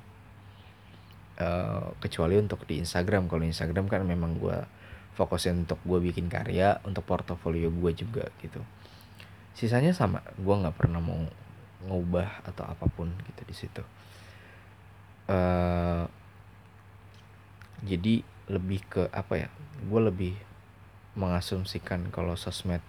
uh, kecuali untuk di Instagram. Kalau Instagram kan memang gue fokusin untuk gue bikin karya untuk portofolio gue juga gitu. Sisanya sama gue nggak pernah mau ngubah atau apa pun gitu di situ. Uh, jadi lebih ke apa ya gue lebih mengasumsikan kalau sosmed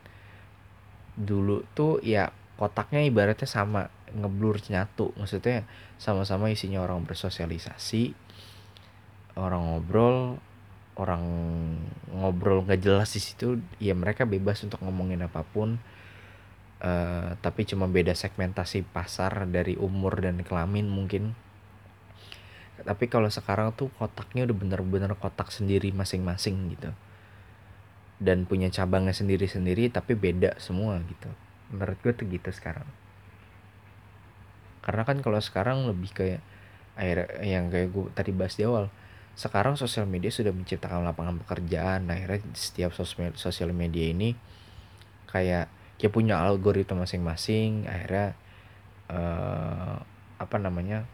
dulu tuh ya kotaknya ibaratnya sama ngeblur nyatu. Maksudnya sama-sama isinya orang bersosialisasi orang ngobrol orang ngobrol nggak jelas di situ ya mereka bebas untuk ngomongin apa pun. Uh, tapi cuma beda segmentasi pasar dari umur dan kelamin mungkin. Tapi kalau sekarang tuh kotaknya udah bener-bener kotak sendiri masing-masing gitu. Dan punya cabangnya sendiri-sendiri tapi beda semua gitu. Menurut gue tuh gitu sekarang. Karena kan kalau sekarang lebih kayak air yang kayak gue tadi bahas di awal sekarang sosial media sudah menciptakan lapangan pekerjaan. Akhirnya setiap sosial media ini kayak ya punya algoritma masing-masing. Akhirnya uh, apa namanya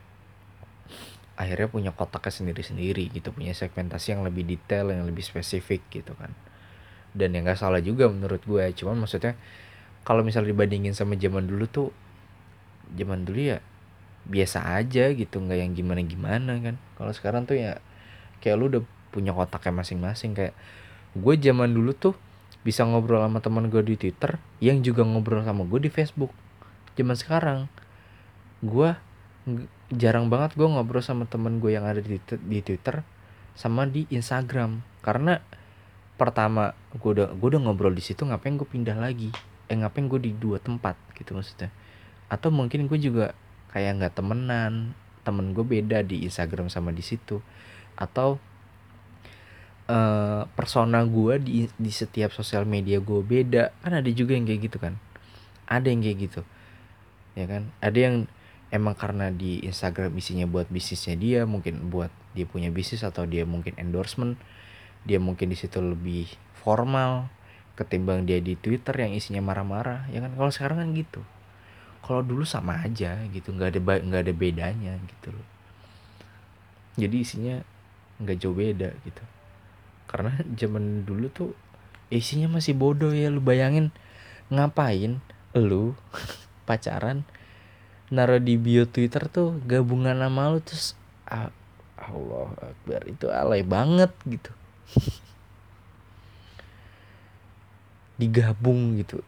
akhirnya punya kotaknya sendiri-sendiri gitu. Punya segmentasi yang lebih detail yang lebih spesifik gitu kan. Dan yang gak salah juga menurut gue. Cuman maksudnya kalau misalnya dibandingin sama zaman dulu tuh zaman dulu ya biasa aja gitu. Nggak yang gimana gimana kan. Kalau sekarang tuh ya kayak lu udah punya kotaknya masing-masing kayak gue zaman dulu tuh bisa ngobrol sama teman gue di Twitter yang juga ngobrol sama gue di Facebook. Zaman sekarang gue jarang banget gue ngobrol sama temen gue yang ada di, di Twitter sama di Instagram. Karena pertama gue udah gue udah ngobrol di situ ngapain gue pindah lagi? Eh ngapain gue di dua tempat gitu maksudnya. Atau mungkin gue juga kayak nggak temenan temen gue beda di Instagram sama di situ atau uh, persona gue di di setiap sosial media gue beda. Kan ada juga yang kayak gitu kan? Ada yang kayak gitu. Ya kan? Ada yang emang karena di Instagram isinya buat bisnisnya dia mungkin buat dia punya bisnis atau dia mungkin endorsement dia mungkin di situ lebih formal ketimbang dia di Twitter yang isinya marah-marah ya kan? Kalau sekarang kan gitu. Kalau dulu sama aja gitu nggak ada nggak ada bedanya gitu loh. Jadi isinya nggak jauh beda gitu. Karena zaman dulu tuh isinya masih bodoh ya lu bayangin ngapain lu pacaran naruh di bio Twitter tuh gabungan nama lu terus ah, Allah Akbar itu alay banget gitu. Digabung gitu.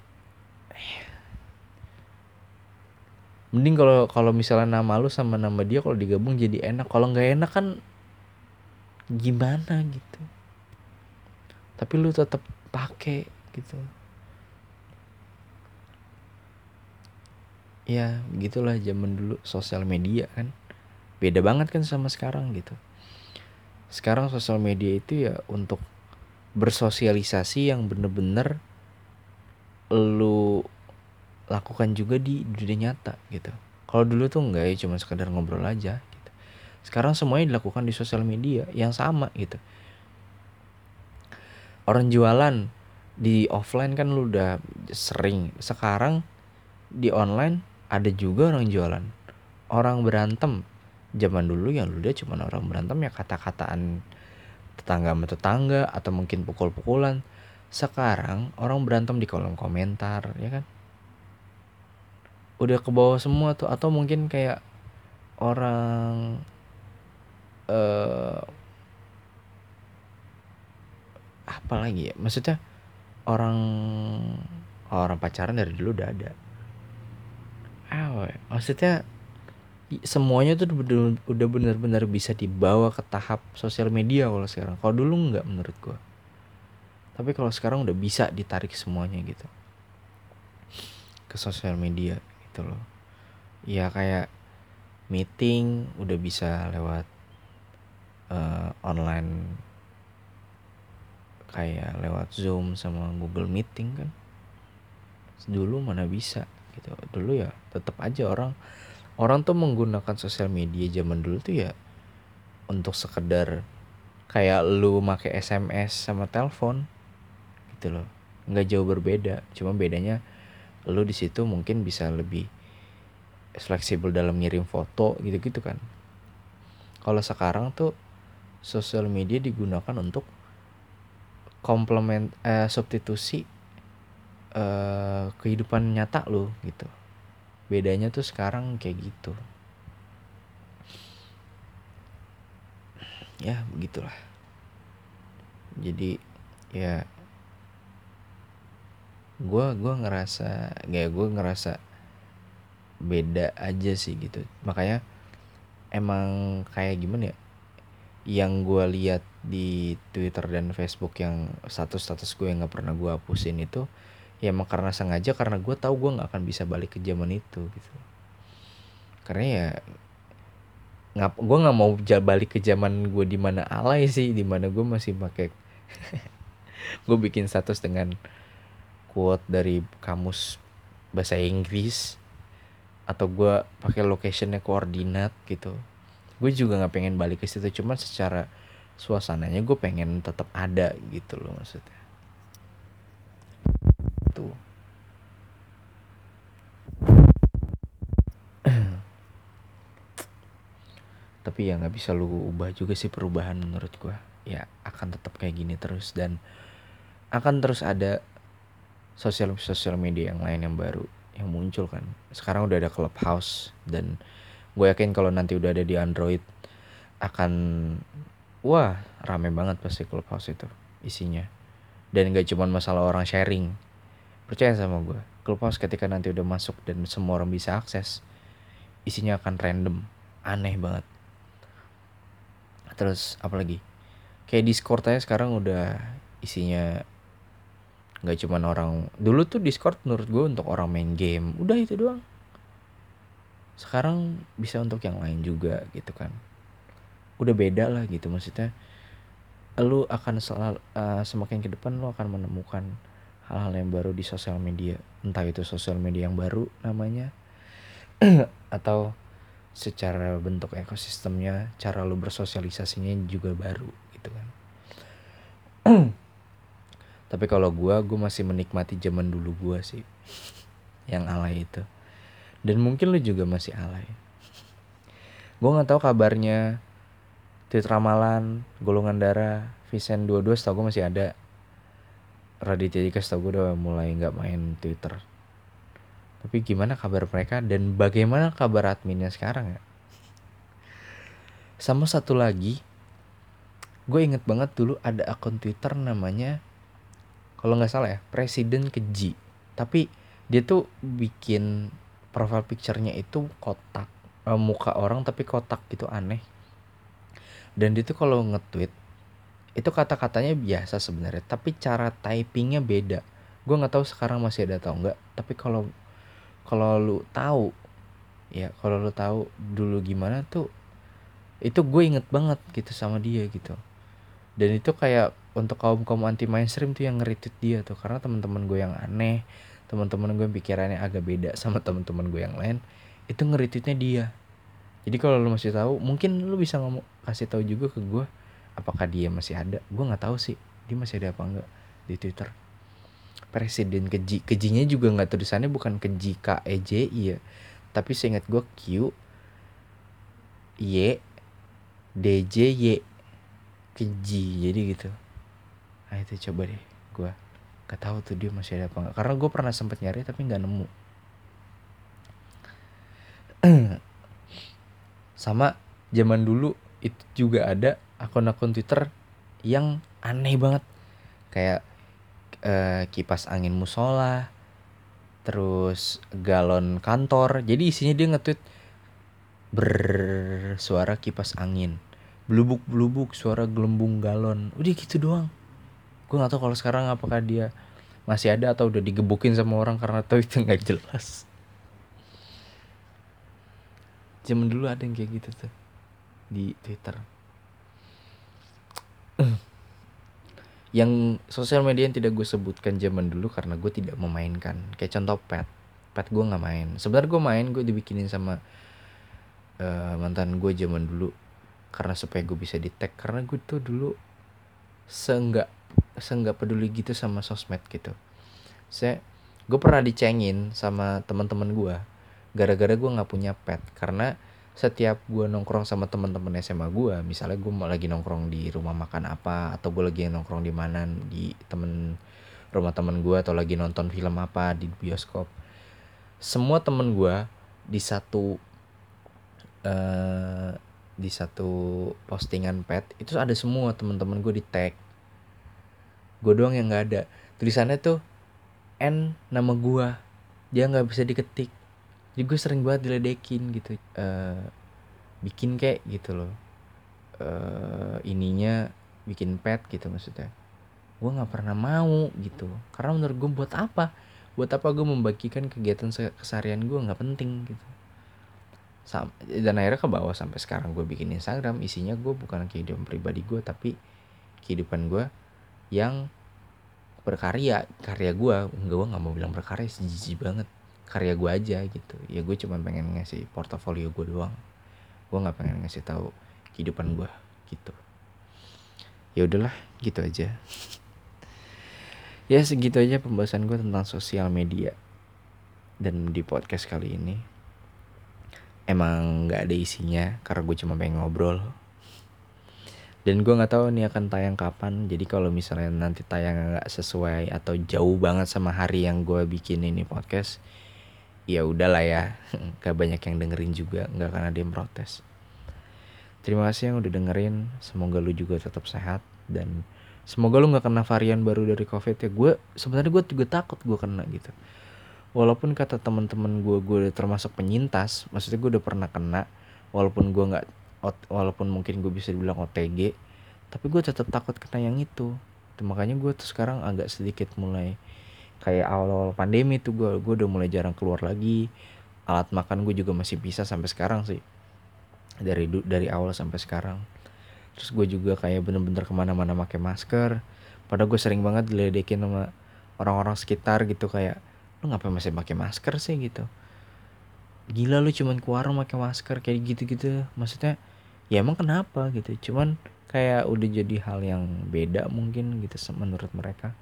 Mending kalau kalau misalnya nama lu sama nama dia kalau digabung jadi enak. Kalau nggak enak kan gimana gitu. Tapi lu tetap pakai gitu. Ya gitulah zaman dulu sosial media kan. Beda banget kan sama sekarang gitu. Sekarang sosial media itu ya untuk bersosialisasi yang bener-bener lu lakukan juga di dunia nyata gitu. Kalau dulu tuh enggak ya cuma sekedar ngobrol aja sekarang semuanya dilakukan di sosial media yang sama gitu. Orang jualan di offline kan lu udah sering. Sekarang di online ada juga orang jualan. Orang berantem. Zaman dulu yang lu lihat cuma orang berantem ya kata-kataan tetangga sama tetangga atau mungkin pukul-pukulan. Sekarang orang berantem di kolom komentar ya kan? Udah ke bawah semua tuh. Atau mungkin kayak orang uh, apa lagi ya? Maksudnya orang orang pacaran dari dulu udah ada. Ah maksudnya semuanya tuh udah benar-benar bisa dibawa ke tahap sosial media kalau sekarang. Kalau dulu nggak menurut gua. Tapi kalau sekarang udah bisa ditarik semuanya gitu. Ke sosial media gitu loh. Ya kayak meeting udah bisa lewat uh, online kayak lewat Zoom sama Google Meeting kan. Dulu mana bisa gitu. Dulu ya tetap aja orang orang tuh menggunakan sosial media zaman dulu tuh ya untuk sekedar kayak lu make SMS sama telepon gitu loh. Nggak jauh berbeda cuma bedanya lu di situ mungkin bisa lebih fleksibel dalam ngirim foto gitu-gitu kan. Kalau sekarang tuh sosial media digunakan untuk komplement eh, substitusi eh, kehidupan nyata lo gitu. Bedanya tuh sekarang kayak gitu. Ya begitulah. Jadi ya gue gua ngerasa kayak gue ngerasa beda aja sih gitu. Makanya emang kayak gimana ya yang gue lihat di Twitter dan Facebook yang status-status gue yang nggak pernah gue hapusin itu ya emang karena sengaja karena gue tahu gue nggak akan bisa balik ke zaman itu gitu. Karena ya ngap gue nggak mau balik ke zaman gue di mana alay sih di mana gue masih pakai gue bikin status dengan quote dari kamus bahasa Inggris atau gue pakai locationnya koordinat gitu gue juga nggak pengen balik ke situ cuman secara suasananya gue pengen tetap ada gitu loh maksudnya. Tuh. Tapi ya nggak bisa lu ubah juga sih perubahan menurut gue ya akan tetap kayak gini terus dan akan terus ada sosial sosial media yang lain yang baru yang muncul kan. Sekarang udah ada clubhouse dan gue yakin kalau nanti udah ada di android akan wah rame banget pasti clubhouse itu isinya. Dan gak cuma masalah orang sharing. Percaya sama gue clubhouse ketika nanti udah masuk dan semua orang bisa akses isinya akan random aneh banget. Terus apalagi? Kayak discord aja sekarang udah isinya nggak cuman orang dulu tuh Discord menurut gue untuk orang main game udah itu doang sekarang bisa untuk yang lain juga gitu kan. Udah beda lah gitu maksudnya lu akan selalu uh, semakin ke depan lu akan menemukan hal-hal yang baru di sosial media. Entah itu sosial media yang baru namanya atau secara bentuk ekosistemnya cara lu bersosialisasinya juga baru gitu kan. Tapi kalau gue gue masih menikmati zaman dulu gue sih yang alay itu dan mungkin lu juga masih alay. Gue nggak tahu kabarnya. Tit Ramalan golongan darah Vincent dua dua setahu gue masih ada. Raditya Dika setahu gue udah mulai nggak main Twitter. Tapi gimana kabar mereka dan bagaimana kabar adminnya sekarang ya? Sama satu lagi gue inget banget dulu ada akun Twitter namanya kalau nggak salah ya presiden keji. Tapi dia tuh bikin profile picture-nya itu kotak uh, muka orang tapi kotak gitu aneh. Dan dia tuh kalau nge-tweet itu kata-katanya biasa sebenarnya tapi cara typingnya beda. Gue nggak tahu sekarang masih ada atau enggak tapi kalau kalau lu tahu ya kalau lu tahu dulu gimana tuh itu gue inget banget gitu sama dia gitu. Dan itu kayak untuk kaum kaum anti mainstream tuh yang ngeritit dia tuh karena teman-teman gue yang aneh teman-teman gue pikirannya agak beda sama teman-teman gue yang lain itu ngerititnya dia. Jadi kalau lu masih tahu mungkin lu bisa ngomong kasih tahu juga ke gue apakah dia masih ada? Gue nggak tahu sih dia masih ada apa enggak di twitter. Presiden keji kejinya juga nggak tulisannya bukan keji k e j i ya. Tapi seingat gue q y d j y. Keji jadi gitu. Nah itu coba deh gue gak tahu tuh dia masih ada apa enggak karena gue pernah sempet nyari tapi nggak nemu. Sama zaman dulu itu juga ada akun-akun Twitter yang aneh banget. Kayak uh, kipas angin musola terus galon kantor. Jadi isinya dia nge-tweet bersuara kipas angin. Blubuk blubuk suara gelembung galon. Udah gitu doang gue nggak tahu kalau sekarang apakah dia masih ada atau udah digebukin sama orang karena tahu itu nggak jelas. Zaman dulu ada yang kayak gitu tuh di twitter. Yang sosial media yang tidak gue sebutkan zaman dulu karena gue tidak memainkan. Kayak contoh pet pet gue nggak main. Sebenarnya gue main gue dibikinin sama uh, mantan gue zaman dulu karena supaya gue bisa di tag. Karena gue tuh dulu seenggak seenggak peduli gitu sama sosmed gitu. Saya gue pernah dicengin sama teman-teman gue gara-gara gue nggak punya pet. Karena setiap gue nongkrong sama teman-teman SMA gue misalnya gue lagi nongkrong di rumah makan apa atau gue lagi nongkrong di mana di temen rumah temen gue atau lagi nonton film apa di bioskop. Semua temen gue di satu uh, di satu postingan pet itu ada semua teman-teman gue di tag gue doang yang nggak ada. Tulisannya tuh n nama gue dia nggak bisa diketik. Jadi gue sering banget diledekin gitu. Uh, bikin kayak gitu loh. Uh, ininya bikin pet gitu maksudnya. Gue nggak pernah mau gitu. Karena menurut gue buat apa? Buat apa gue membagikan kegiatan keseharian gue nggak penting gitu. Dan akhirnya ke bawah sampai sekarang gue bikin Instagram. Isinya gue bukan kehidupan pribadi gue tapi kehidupan gue yang berkarya karya gue enggak gue nggak mau bilang berkarya sejiji banget. Karya gue aja gitu. Ya gue cuma pengen ngasih portofolio gue doang. Gue nggak pengen ngasih tahu kehidupan gue gitu. Ya udahlah gitu aja. Ya segitu aja pembahasan gue tentang sosial media dan di podcast kali ini. Emang nggak ada isinya karena gue cuma pengen ngobrol dan gue nggak tahu ini akan tayang kapan. Jadi kalau misalnya nanti tayang nggak sesuai atau jauh banget sama hari yang gue bikin ini podcast ya udahlah ya. Gak banyak yang dengerin juga nggak akan ada yang protes. Terima kasih yang udah dengerin. Semoga lu juga tetap sehat. Dan semoga lu nggak kena varian baru dari covid ya. Gue sebenarnya gue juga takut gue kena gitu. Walaupun kata teman-teman gue gue termasuk penyintas maksudnya gue udah pernah kena walaupun gue nggak walaupun mungkin gue bisa dibilang OTG tapi gue tetap takut kena yang itu. Makanya gue tuh sekarang agak sedikit mulai kayak awal-awal pandemi tuh gue gue udah mulai jarang keluar lagi. Alat makan gue juga masih bisa sampai sekarang sih. Dari dari awal sampai sekarang. Terus gue juga kayak bener-bener ke mana-mana pakai masker. Padahal gue sering banget diledekin sama orang-orang sekitar gitu kayak lu ngapain masih pakai masker sih? gitu. Gila lu cuman ke warung pakai masker kayak gitu-gitu. Maksudnya ya emang kenapa gitu? Cuman kayak udah jadi hal yang beda mungkin gitu menurut mereka.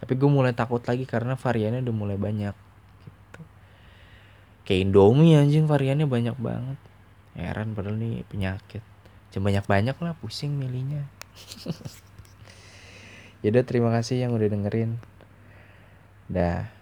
Tapi gue mulai takut lagi karena variannya udah mulai banyak gitu. Kayak Indomie anjing variannya banyak banget. Heran padahal nih penyakit. Cuma banyak banyak lah pusing milihnya. Yaudah terima kasih yang udah dengerin. Dah